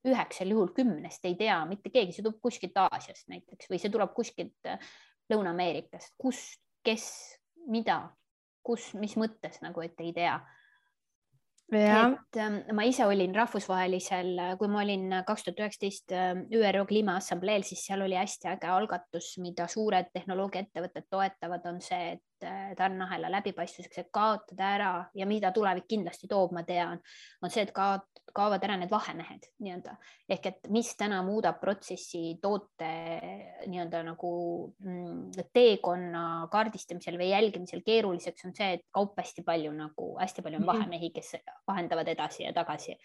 üheksal juhul kümnest ei tea mitte keegi, see tuleb kuskilt Aasiast näiteks või see tuleb kuskilt äh, Lõuna-Ameerikast, kust, kes, mida, kus, mis mõttes nagu, et ei tea et ähm, ma ise olin rahvusvahelisel, kui ma olin kaks tuhat üheksateist ähm, ÜRO Kliimaassambleel, siis seal oli hästi äge algatus, mida suured tehnoloogiaettevõtted toetavad, on see, et äh, tarneahela läbipaistvuseks, et kaotada ära ja mida tulevik kindlasti toob, ma tean, on see, et ka kaovad ära need vahemehed nii-öelda ehk et mis täna muudab protsessi toote nii-öelda nagu mm, teekonna kaardistamisel või jälgimisel keeruliseks, on see, et kaup hästi palju nagu hästi palju on mhm. vahemehi, kes vahendavad edasi ja tagasi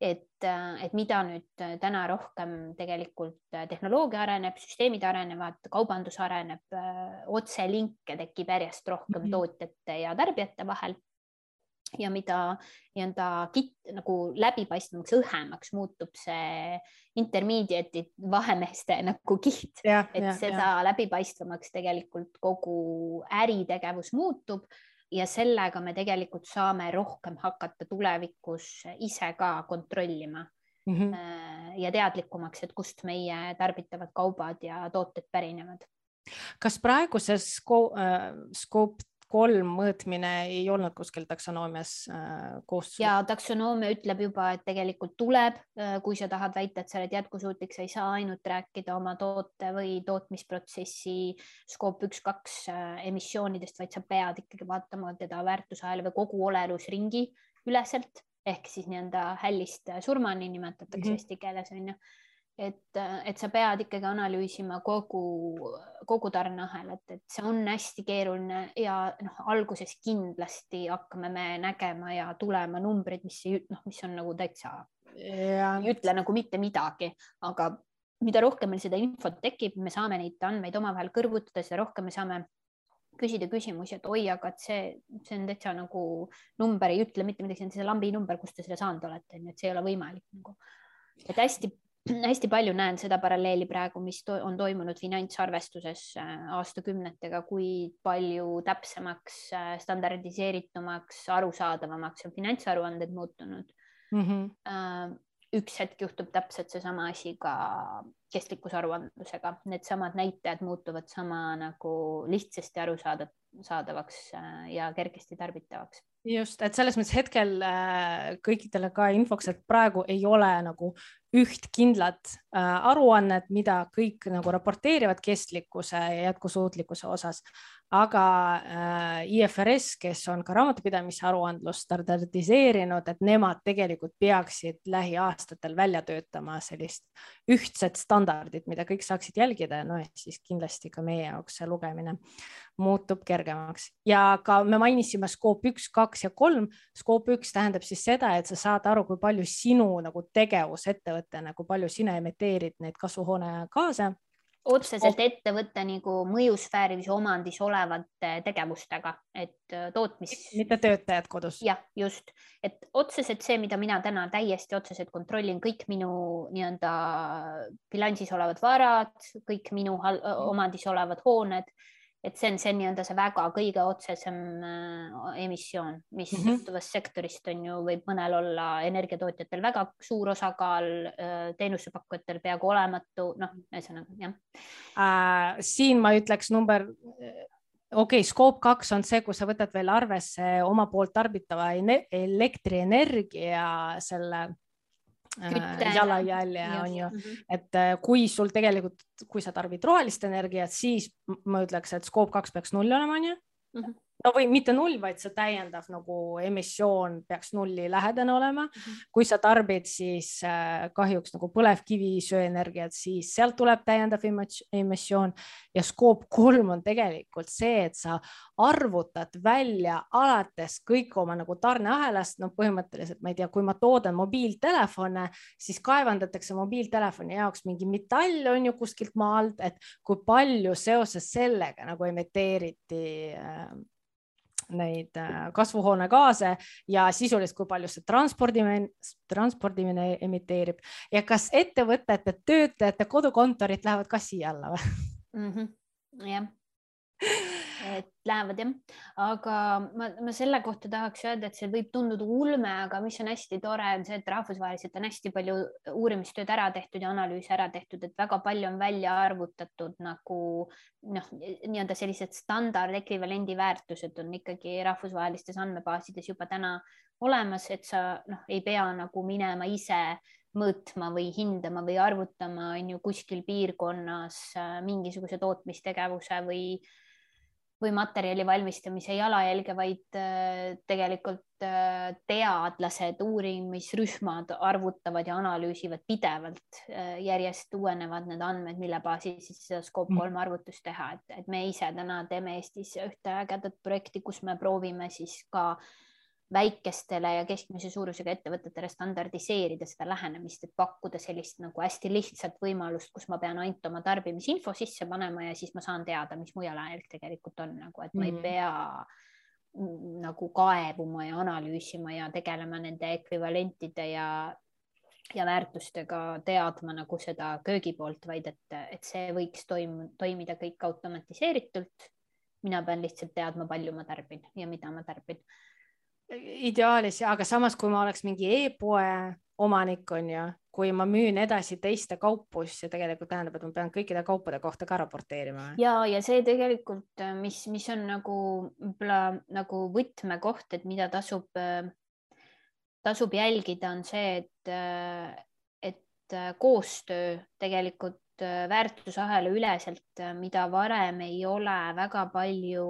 et, äh, et mida nüüd äh, täna rohkem tegelikult äh, tehnoloogia areneb, süsteemid arenevad, kaubandus areneb, otselinke tekib järjest rohkem mm -hmm. tootjate ja tarbijate vahel. ja mida nii-öelda nagu läbipaistvamaks, õhemaks muutub see intermediate'i vahemeeste nagu kiht, et ja, seda ja. läbipaistvamaks tegelikult kogu äritegevus muutub ja sellega me tegelikult saame rohkem hakata tulevikus ise ka kontrollima mm -hmm. ja teadlikumaks, et kust meie tarbitavad kaubad ja tooted pärinevad. kas praeguses Scope kolm mõõtmine ei olnud kuskil taksonoomias äh, koos? ja taksonoomia ütleb juba, et tegelikult tuleb, äh, kui sa tahad väita, et sa oled jätkusuutlik, sa ei saa ainult rääkida oma toote või tootmisprotsessi skoop üks-kaks äh, emissioonidest, vaid sa pead ikkagi vaatama teda väärtusahela või kogu olelusringi üleselt ehk siis nii-öelda hällist surmani nimetatakse mm -hmm. eesti keeles on ju et, et sa pead ikkagi analüüsima kogu, kogu tarneahelat, et see on hästi keeruline ja noh, alguses kindlasti hakkame me nägema ja tulema numbrid, mis noh, mis on nagu täitsa ja. ei ütle nagu mitte midagi, aga mida rohkem meil seda infot tekib, me saame neid andmeid omavahel kõrvutada, seda rohkem me saame küsida küsimusi, et oi, aga et see, see on täitsa nagu number ei ütle mitte midagi, see on see lambi number, kust te selle saanud olete, onju, et see ei ole võimalik nagu. et hästi hästi palju näen seda paralleeli praegu, mis to on toimunud finantsarvestuses äh, aastakümnetega, kui palju täpsemaks, äh, standardiseeritumaks, arusaadavamaks on finantsaruanded muutunud mm. -hmm. üks hetk juhtub täpselt seesama asi ka kestlikkusaruandlusega, needsamad näitajad muutuvad sama nagu lihtsasti arusaadavaks ja kergesti tarbitavaks just, et selles mõttes hetkel äh, kõikidele ka infoks, et praegu ei ole nagu üht kindlat äh, aruannet, mida kõik nagu raporteerivad kestlikkuse ja jätkusuutlikkuse osas, aga äh, IFRS, kes on ka raamatupidamise aruandlust standardiseerinud, et nemad tegelikult peaksid lähiaastatel välja töötama sellist ühtset standardit, mida kõik saaksid jälgida. Ja noh, siis kindlasti ka meie jaoks see lugemine muutub kergemaks. Ja ka me mainisime skoop üks, kaks ja kolm. skoop üks tähendab siis seda, et sa saad aru, kui palju sinu nagu tegevus ettevõttena, kui palju sina emiteerid neid kasvuhoonegaase otseselt oh. ettevõtte nagu mõjusfääris omandis olevate tegevustega, et äh, tootmis. mitte töötajad kodus. jah, just, et otseselt see, mida mina täna täiesti otseselt kontrollin, kõik minu nii-öelda bilansis olevad varad, kõik minu omandis olevad hooned et see on see nii-öelda see väga kõige otsesem äh, emissioon, mis mm -hmm. sõltuvast sektorist on ju, võib mõnel olla energiatootjatel väga suur osakaal, äh, teenusepakkujatel peaaegu olematu, noh, ühesõnaga jah äh,. siin ma ütleks number okei okay,, skoop kaks on see, kus sa võtad veel arvesse oma poolt tarbitava elektrienergia selle Äh, jalajälje on ju mm, -hmm. et äh, kui sul tegelikult, kui sa tarbid rohelist energiat, siis ma ütleks, et skoop kaks peaks null olema, on ju. -hmm no või mitte null, vaid see täiendav nagu emissioon peaks nulli lähedane olema mm. -hmm. kui sa tarbid siis äh, kahjuks nagu põlevkivi söeenergiat, siis sealt tuleb täiendav emissioon ja skoop kolm on tegelikult see, et sa arvutad välja alates kõik oma nagu tarneahelast, no põhimõtteliselt ma ei tea, kui ma toodan mobiiltelefone, siis kaevandatakse mobiiltelefoni jaoks mingi metall on ju kuskilt maalt, et kui palju seoses sellega nagu emiteeriti äh, neid äh, kasvuhoonegaase ja sisuliselt, kui palju see transpordimine, transpordimine emiteerib ja kas ettevõtete töötajate kodukontorid lähevad ka siia alla või mm? -hmm. jah et lähevad jah, aga ma, ma selle kohta tahaks öelda, et see võib tunduda ulme, aga mis on hästi tore, on see, et rahvusvaheliselt on hästi palju uurimistööd ära tehtud ja analüüse ära tehtud, et väga palju on välja arvutatud nagu noh, nii-öelda sellised standard ekvivalendi väärtused on ikkagi rahvusvahelistes andmebaasides juba täna olemas, et sa noh, ei pea nagu minema ise mõõtma või hindama või arvutama on ju kuskil piirkonnas äh, mingisuguse tootmistegevuse või või materjali valmistamise jalajälge, vaid äh, tegelikult äh, teadlased, uurimisrühmad arvutavad ja analüüsivad pidevalt. Äh, järjest uuenevad need andmed, mille baasil siis seda Scope kolm arvutust teha, et, et me ise täna teeme Eestis ühte ägedat projekti, kus me proovime siis ka äh, väikestele ja keskmise suurusega ettevõtetele standardiseerida seda lähenemist, et pakkuda sellist nagu hästi lihtsat võimalust, kus ma pean ainult oma tarbimisinfo sisse panema ja siis ma saan teada, mis mu jalajälg tegelikult on nagu, et ma mm ei mhm. pea nagu kaebuma ja analüüsima ja tegelema nende ekvivalentide ja ja väärtustega teadma nagu seda köögipoolt, vaid et, et see võiks toim, toimida kõik automatiseeritult. mina pean lihtsalt teadma, palju ma tarbin ja mida ma tarbin ideaalis aga samas, kui ma oleks mingi e-poe omanik on ju, kui ma müün edasi teiste kaupu, siis see tegelikult tähendab, et ma pean kõikide kaupade kohta ka raporteerima. ja, ja see tegelikult, mis, mis on nagu võib-olla nagu võtmekoht, et mida tasub, tasub jälgida, on see, et, et koostöö tegelikult väärtusahela üleselt, mida varem ei ole väga palju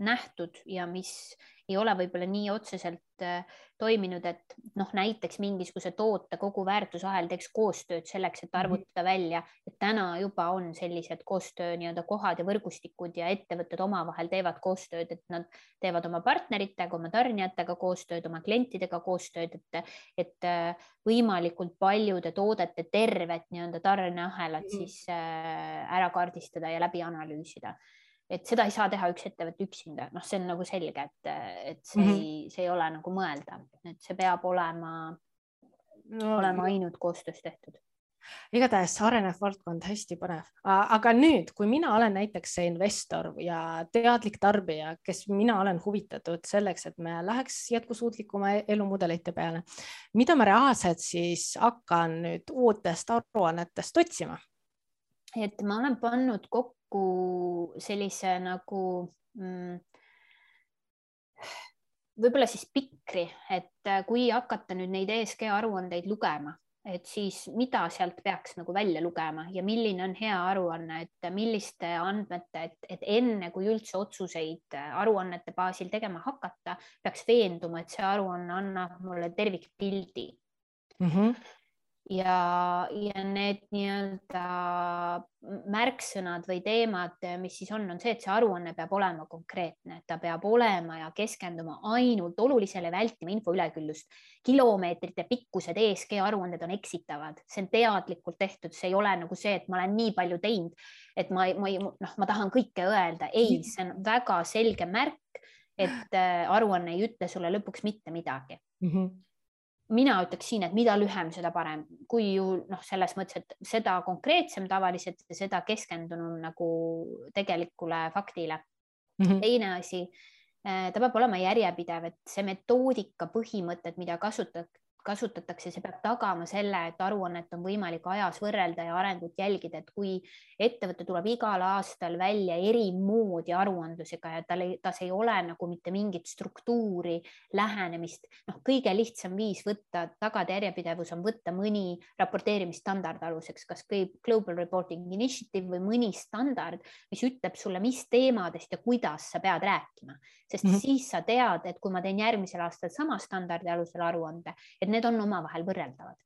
nähtud ja mis ei ole võib-olla nii otseselt äh, toiminud, et noh, näiteks mingisuguse toote kogu väärtusahel teeks koostööd selleks, et mhm. arvutada välja, et täna juba on sellised koostöö nii-öelda kohad ja võrgustikud ja ettevõtted omavahel teevad koostööd, et nad teevad oma partneritega, oma tarnijatega koostööd, oma klientidega koostööd, et, et äh, võimalikult paljude toodete tervet nii-öelda tarneahelat -hmm. siis äh, ära kaardistada ja läbi analüüsida et seda ei saa teha üks ettevõte üksinda, noh, see on nagu selge, et, et see mm, -hmm. ei, see ei ole nagu mõeldav, et see peab olema no,, olema ainult koostöös tehtud igatahes arenev valdkond, hästi põnev. aga nüüd, kui mina olen näiteks see investor ja teadlik tarbija, kes mina olen huvitatud selleks, et me läheks jätkusuutlikuma elumudelite peale, mida ma reaalselt siis hakkan nüüd uutest aruannetest otsima? et ma olen pannud kokku kokku sellise nagu mm, võib-olla siis pikri, et äh, kui hakata nüüd neid ESG aruandeid lugema, et siis mida sealt peaks nagu välja lugema ja milline on hea aruanne, et milliste andmete, et, et enne kui üldse otsuseid äh, aruannete baasil tegema hakata, peaks veenduma, et see aruanne annab mulle tervikpildi mm. -hmm ja, ja need nii-öelda märksõnad või teemad, mis siis on, on see, et see aruanne peab olema konkreetne, ta peab olema ja keskenduma ainult olulisele, vältima info üleküllust. kilomeetrite pikkused ESG aruanded on eksitavad, see on teadlikult tehtud, see ei ole nagu see, et ma olen nii palju teinud, et ma, ma ei, noh, ma tahan kõike öelda, ei, see on väga selge märk, et äh, aruanne ei ütle sulle lõpuks mitte midagi mm. -hmm mina ütleks siin, et mida lühem, seda parem, kui ju noh, selles mõttes, et seda konkreetsem tavaliselt ja seda keskendunum nagu tegelikule faktile mm. -hmm. teine asi, eh, ta peab olema järjepidev, et see metoodika põhimõtted, mida kasutad, kasutatakse, see peab tagama selle, et aruannet on võimalik ajas võrrelda ja arengut jälgida, et kui ettevõte tuleb igal aastal välja eri moodi aruandlusega ja tal ei, tas ei ole nagu mitte mingit struktuuri, lähenemist, noh, kõige lihtsam viis võtta, tagada järjepidevus on võtta mõni raporteerimisstandard aluseks, kas Global Reporting Initiative või mõni standard, mis ütleb sulle, mis teemadest ja kuidas sa pead rääkima, sest mm -hmm. siis sa tead, et kui ma teen järgmisel aastal sama standardi alusel aruande, et need on omavahel võrreldavad.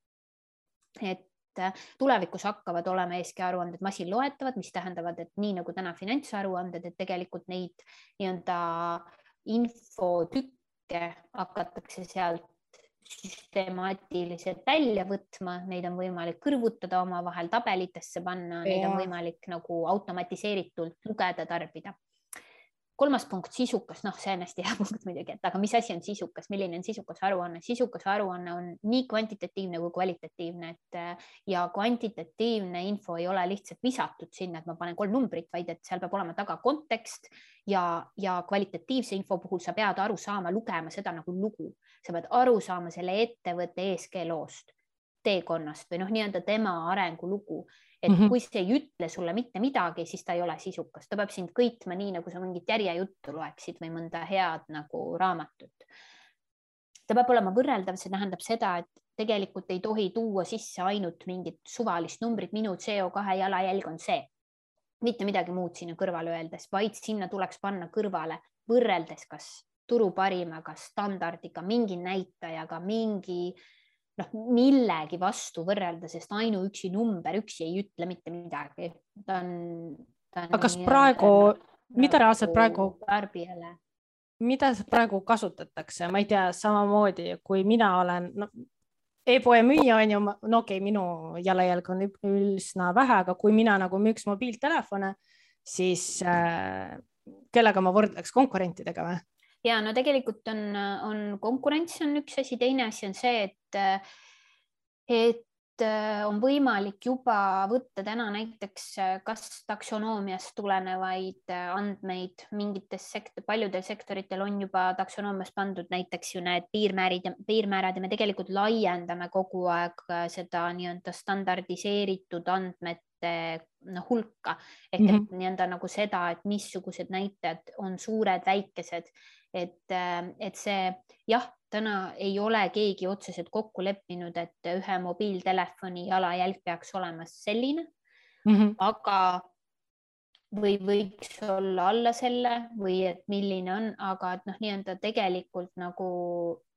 et äh, tulevikus hakkavad olema ESG aruanded masinloetavad, mis tähendavad, et nii nagu täna finantsaruanded, et tegelikult neid nii-öelda infotükke hakatakse sealt süstemaatiliselt välja võtma, neid on võimalik kõrvutada omavahel, tabelitesse panna, neid on võimalik nagu automatiseeritult lugeda, tarbida kolmas punkt, sisukas, noh, see on hästi hea punkt muidugi, et aga mis asi on sisukas, milline on sisukas aruanne, sisukas aruanne on nii kvantitatiivne kui kvalitatiivne, et äh, ja kvantitatiivne info ei ole lihtsalt visatud sinna, et ma panen kolm numbrit, vaid et seal peab olema taga kontekst ja, ja kvalitatiivse info puhul sa pead aru saama, lugema seda nagu lugu, sa pead aru saama selle ettevõtte ESG loost, teekonnast või noh, nii-öelda tema arengulugu et mm -hmm. kui see ei ütle sulle mitte midagi, siis ta ei ole sisukas, ta peab sind kõitma nii, nagu sa mingit järjejuttu loeksid või mõnda head nagu raamatut. ta peab olema võrreldav, see tähendab seda, et tegelikult ei tohi tuua sisse ainult mingit suvalist numbrit, minu CO2 jalajälg on see mitte midagi muud sinna kõrvale öeldes, vaid sinna tuleks panna kõrvale võrreldes kas turu parimaga, standardiga, mingi näitajaga, mingi noh, millegi vastu võrrelda, sest ainuüksi number üksi ei ütle mitte midagi. ta on, ta on. aga kas praegu, mida reaalselt praegu? tarbijale. mida praegu kasutatakse, ma ei tea, samamoodi kui mina olen no, e-poe müüja on ju, no okei okay,, minu jalajälg on üsna vähe, aga kui mina nagu müüks mobiiltelefone, siis äh, kellega ma võrdleks konkurentidega või? Ja no tegelikult on, on konkurents on üks asi, teine asi on see, et, et on võimalik juba võtta täna näiteks kas taksonoomiast tulenevaid andmeid mingites sekt-, paljudel sektoritel on juba taksonoomias pandud näiteks ju need piirmäärid piirmäärad ja me tegelikult laiendame kogu aeg seda nii-öelda standardiseeritud andmete noh, hulka ehk mm -hmm. et mhm. nii-öelda nagu seda, et missugused näitajad on suured, väikesed et, äh, et see jah, täna ei ole keegi otseselt kokku leppinud, et ühe mobiiltelefoni jalajälg peaks olema selline mm, -hmm. aga või võiks olla alla selle või et milline on, aga et noh, nii-öelda tegelikult nagu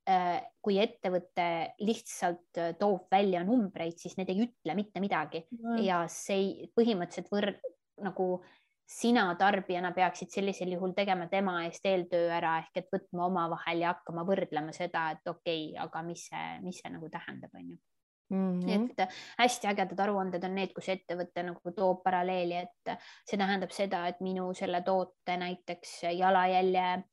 äh, kui ettevõte lihtsalt äh, toob välja numbreid, siis need ei ütle mitte midagi mm ja see põhimõtteliselt võr- nagu sina tarbijana peaksid sellisel juhul tegema tema eest eeltöö ära ehk et võtma omavahel ja hakkama võrdlema seda, et okei okay,, aga mis see, mis see nagu tähendab, on ju. Mm -hmm. et hästi ägedad aruanded on need, kus ettevõte nagu toob paralleeli, et see tähendab seda, et minu selle toote näiteks jalajälje äh,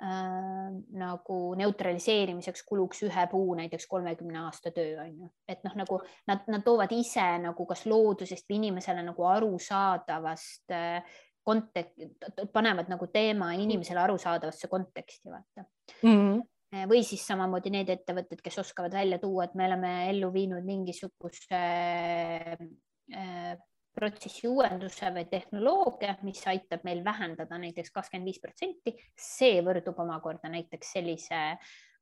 nagu neutraliseerimiseks kuluks ühe puu näiteks kolmekümne aasta töö on ju, et noh, nagu nad, nad toovad ise nagu kas loodusest või inimesele nagu arusaadavast äh, kontek-, panevad nagu teema inimesele arusaadavasse konteksti, vaata mm. -hmm või siis samamoodi need ettevõtted, kes oskavad välja tuua, et me oleme ellu viinud mingisuguse äh, protsessi uuenduse või tehnoloogia, mis aitab meil vähendada näiteks kakskümmend viis protsenti, see võrdub omakorda näiteks sellise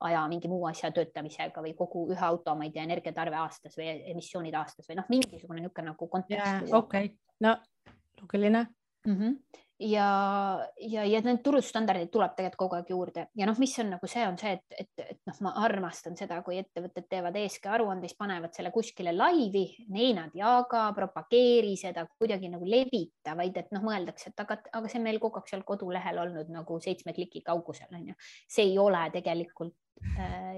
aja mingi muu asja töötamisega või kogu ühe auto, ma ei tea, energiatarve aastas või emissioonid aastas või noh, mingisugune niisugune nagu kontekst. okei, no loogiline mm. -hmm ja, ja, ja need turundusstandardid tuleb tegelikult kogu aeg juurde ja noh, mis on nagu see on see, et, et, et noh, ma armastan seda, kui ettevõtted teevad ESG aruande, siis panevad selle kuskile laivi, ei nad jaga, propageeri seda kuidagi nagu levita, vaid et noh, mõeldakse, et aga, aga see on meil kogu aeg seal kodulehel olnud nagu seitsme kliki kaugusel on ju. see ei ole tegelikult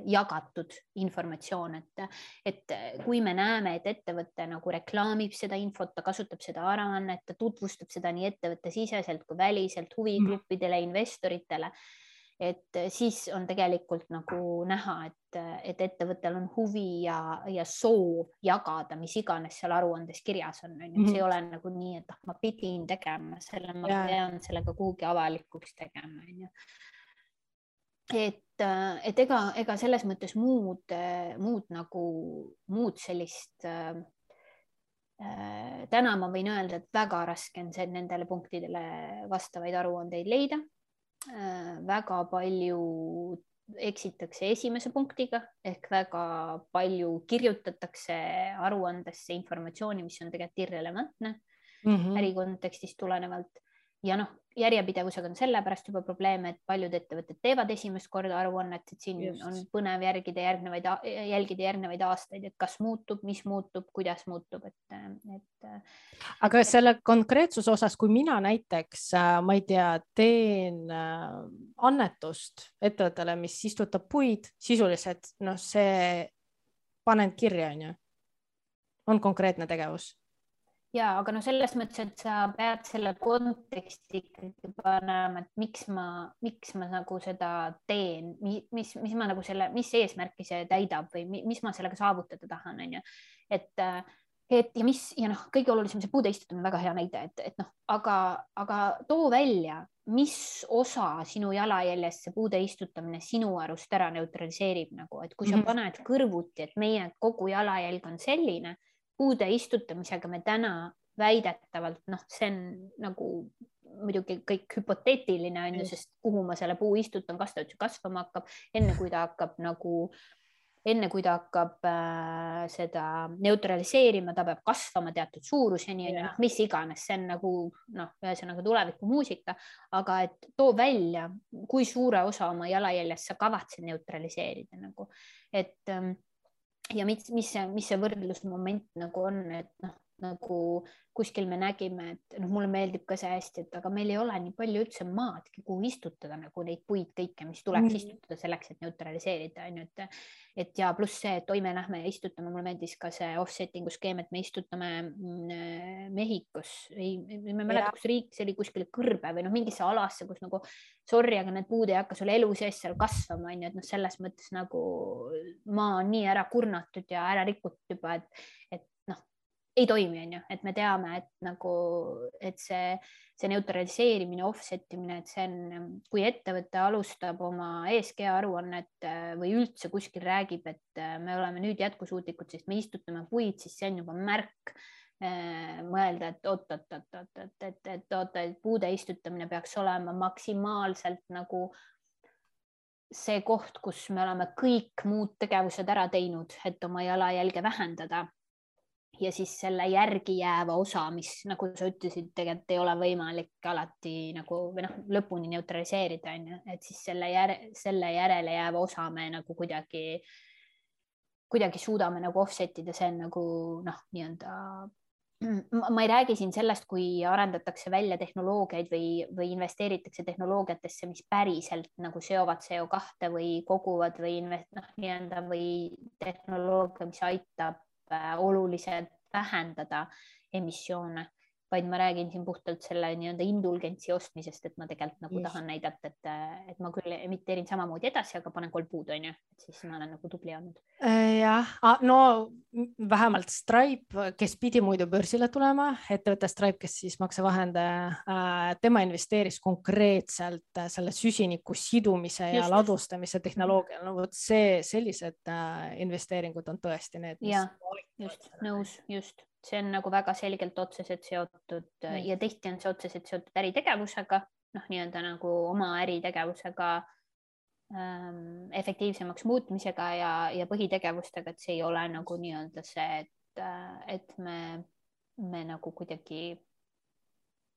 jagatud informatsioon, et, et kui me näeme, et ettevõte nagu reklaamib seda infot, ta kasutab seda aruannet, ta tutvustab seda nii ettevõtte siseselt kui väliselt huvigruppidele, investoritele, et siis on tegelikult nagu näha, et, et ettevõttel on huvi ja, ja soov jagada, mis iganes seal aruandes kirjas on, on ju, see ei mhm. ole nagu nii, et ah, ma pidin tegema selle, ma ja. pean sellega kuhugi avalikuks tegema, on ju et, äh, et ega, ega selles mõttes muud, äh, muud nagu muud sellist äh, äh, täna ma võin öelda, et väga raske on see nendele punktidele vastavaid aruandeid leida äh,. väga palju eksitakse esimese punktiga ehk väga palju kirjutatakse aruandesse informatsiooni, mis on tegelikult irrelevantne mm -hmm. ärikontekstist tulenevalt ja noh, järjepidevusega on sellepärast juba probleeme, et paljud ettevõtted teevad esimest korda aruannet, et siin Just. on põnev järgida järgnevaid, jälgida järgnevaid aastaid, et kas muutub, mis muutub, kuidas muutub, et, et. aga selle konkreetsuse osas, kui mina näiteks, äh, ma ei tea, teen äh, annetust ettevõttele, mis istutab puid, sisuliselt noh, see panen kirja, on ju, on konkreetne tegevus ja, aga no selles mõttes, et sa pead selle konteksti ikkagi panema, et miks ma, miks ma nagu seda teen, mis, mis ma nagu selle, mis eesmärki see täidab või mis ma sellega saavutada tahan, on ju. et, et ja mis ja noh, kõige olulisem, see puude istutamine on väga hea näide, et, et noh, aga, aga too välja, mis osa sinu jalajäljest see puude istutamine sinu arust ära neutraliseerib nagu, et kui sa -hmm. paned kõrvuti, et meie kogu jalajälg on selline puude istutamisega me täna väidetavalt noh, see on nagu muidugi kõik hüpoteetiline on ju, sest kuhu ma selle puu istutan, kas ta üldse kasvama hakkab, enne kui ta hakkab nagu enne kui ta hakkab äh, seda neutraliseerima, ta peab kasvama teatud suuruseni, onju, noh, mis iganes, see on nagu noh, ühesõnaga tulevikumuusika, aga et too välja, kui suure osa oma jalajäljest sa kavatsed neutraliseerida nagu, et ähm, ja mis, mis see, mis see võrdlusmoment nagu on, et noh, nagu kuskil me nägime, et noh, mulle meeldib ka see hästi, et aga meil ei ole nii palju üldse maadki, kuhu istutada nagu neid puid kõike, mis tuleks mm. istutada selleks, et neutraliseerida, on ju, et et ja pluss see, et oi, me lähme ja istutame, mulle meeldis ka see offsetting'u skeem, et me istutame mm, Mehhikos, ei, ma ei mäleta, kus riik see oli, kuskile kõrbe või noh, mingisse alasse, kus nagu sorry, aga need puud ei hakka sul elu sees seal kasvama, on ju, et noh, selles mõttes nagu maa on nii ära kurnatud ja ära rikutud juba, et, et ei toimi, on ju, et me teame, et nagu, et see, see neutraliseerimine, offset imine, et see on, kui ettevõte alustab oma ESG aruannet äh, või üldse kuskil räägib, et äh, me oleme nüüd jätkusuutlikud, sest me istutame puid, siis see on juba märk äh, mõelda, et oot-oot-oot-oot, et, et, et oota, et puude istutamine peaks olema maksimaalselt nagu see koht, kus me oleme kõik muud tegevused ära teinud, et oma jalajälge vähendada ja siis selle järgi jääva osa, mis nagu sa ütlesid, tegelikult ei ole võimalik alati nagu või noh, lõpuni neutraliseerida, on ju, et siis selle järe, selle järele jääva osa me nagu kuidagi, kuidagi suudame nagu offset ida, see on nagu noh, nii-öelda ma ei räägi siin sellest, kui arendatakse välja tehnoloogiaid või, või investeeritakse tehnoloogiatesse, mis päriselt nagu seovad CO2 või koguvad või noh, nii-öelda või tehnoloogia, mis aitab oluliselt vähendada emissioone vaid ma räägin siin puhtalt selle nii-öelda indulgentsi ostmisest, et ma tegelikult nagu Just. tahan näidata, et, et ma küll emiteerin samamoodi edasi, aga panen kolm puud, onju, et siis ma olen nagu tubli olnud. Äh, jah, no vähemalt Stripe, kes pidi muidu börsile tulema, ettevõte Stripe, kes siis maksevahendaja äh,, tema investeeris konkreetselt selle süsiniku sidumise ja Just. ladustamise tehnoloogia, no vot see, sellised äh, investeeringud on tõesti need. jah, just nõus, just see on nagu väga selgelt otseselt seotud mm. ja tihti on see otseselt seotud äritegevusega, noh, nii-öelda nagu oma äritegevusega ähm, efektiivsemaks muutmisega ja, ja põhitegevustega, et see ei ole nagu nii-öelda see, et, et me, me nagu kuidagi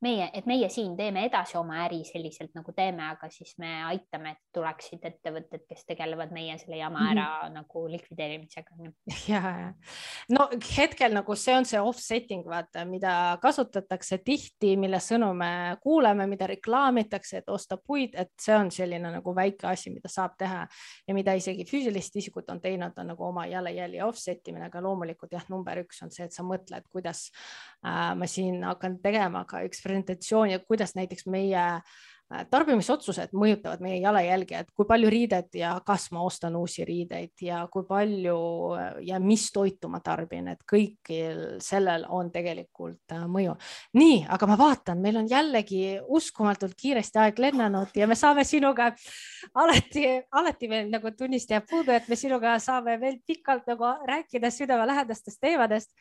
meie, et meie siin teeme edasi oma äri selliselt nagu teeme, aga siis me aitame, et tuleksid ettevõtted, kes tegelevad meie selle jama ära mm -hmm. nagu likvideerimisega. ja, ja no hetkel nagu see on see offsetting, vaata, mida kasutatakse tihti, mille sõnu me kuuleme, mida reklaamitakse, et osta puid, et see on selline nagu väike asi, mida saab teha ja mida isegi füüsilised isikud on teinud, on nagu oma jalajälje offset imine, aga loomulikult jah, number üks on see, et sa mõtled, kuidas äh, ma siin hakkan tegema ka üks presentatsioon ja kuidas näiteks meie Äh, tarbimisotsused mõjutavad meie jalajälge, et kui palju riidet ja kas ma ostan uusi riideid ja kui palju äh, ja mis toitu ma tarbin, et kõigil sellel on tegelikult äh, mõju. nii, aga ma vaatan, meil on jällegi uskumatult kiiresti aeg lennanud ja me saame sinuga alati, alati veel nagu tunnist jääb puudu, et me sinuga saame veel pikalt nagu rääkida südamelähedastest teemadest.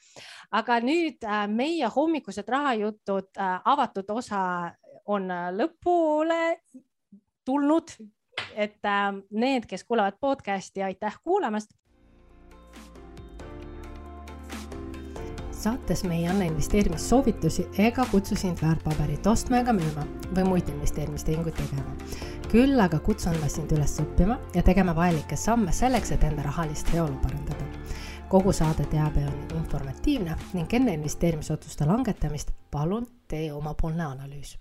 aga nüüd meie hommikused rahajutud avatud osa on äh, lõpule tulnud, et äh, need, kes kuulavad podcast'i, aitäh kuulamast. saates me ei anna investeerimissoovitusi ega kutsu sind väärtpaberit ostma ega müüma või muid investeerimistehinguid tegema. küll aga kutsun ma sind üles õppima ja tegema vajalikke samme selleks, et enda rahalist heaolu parandada kogu saade teabe on informatiivne ning enne investeerimisotsuste langetamist palun tee omapoolne analüüs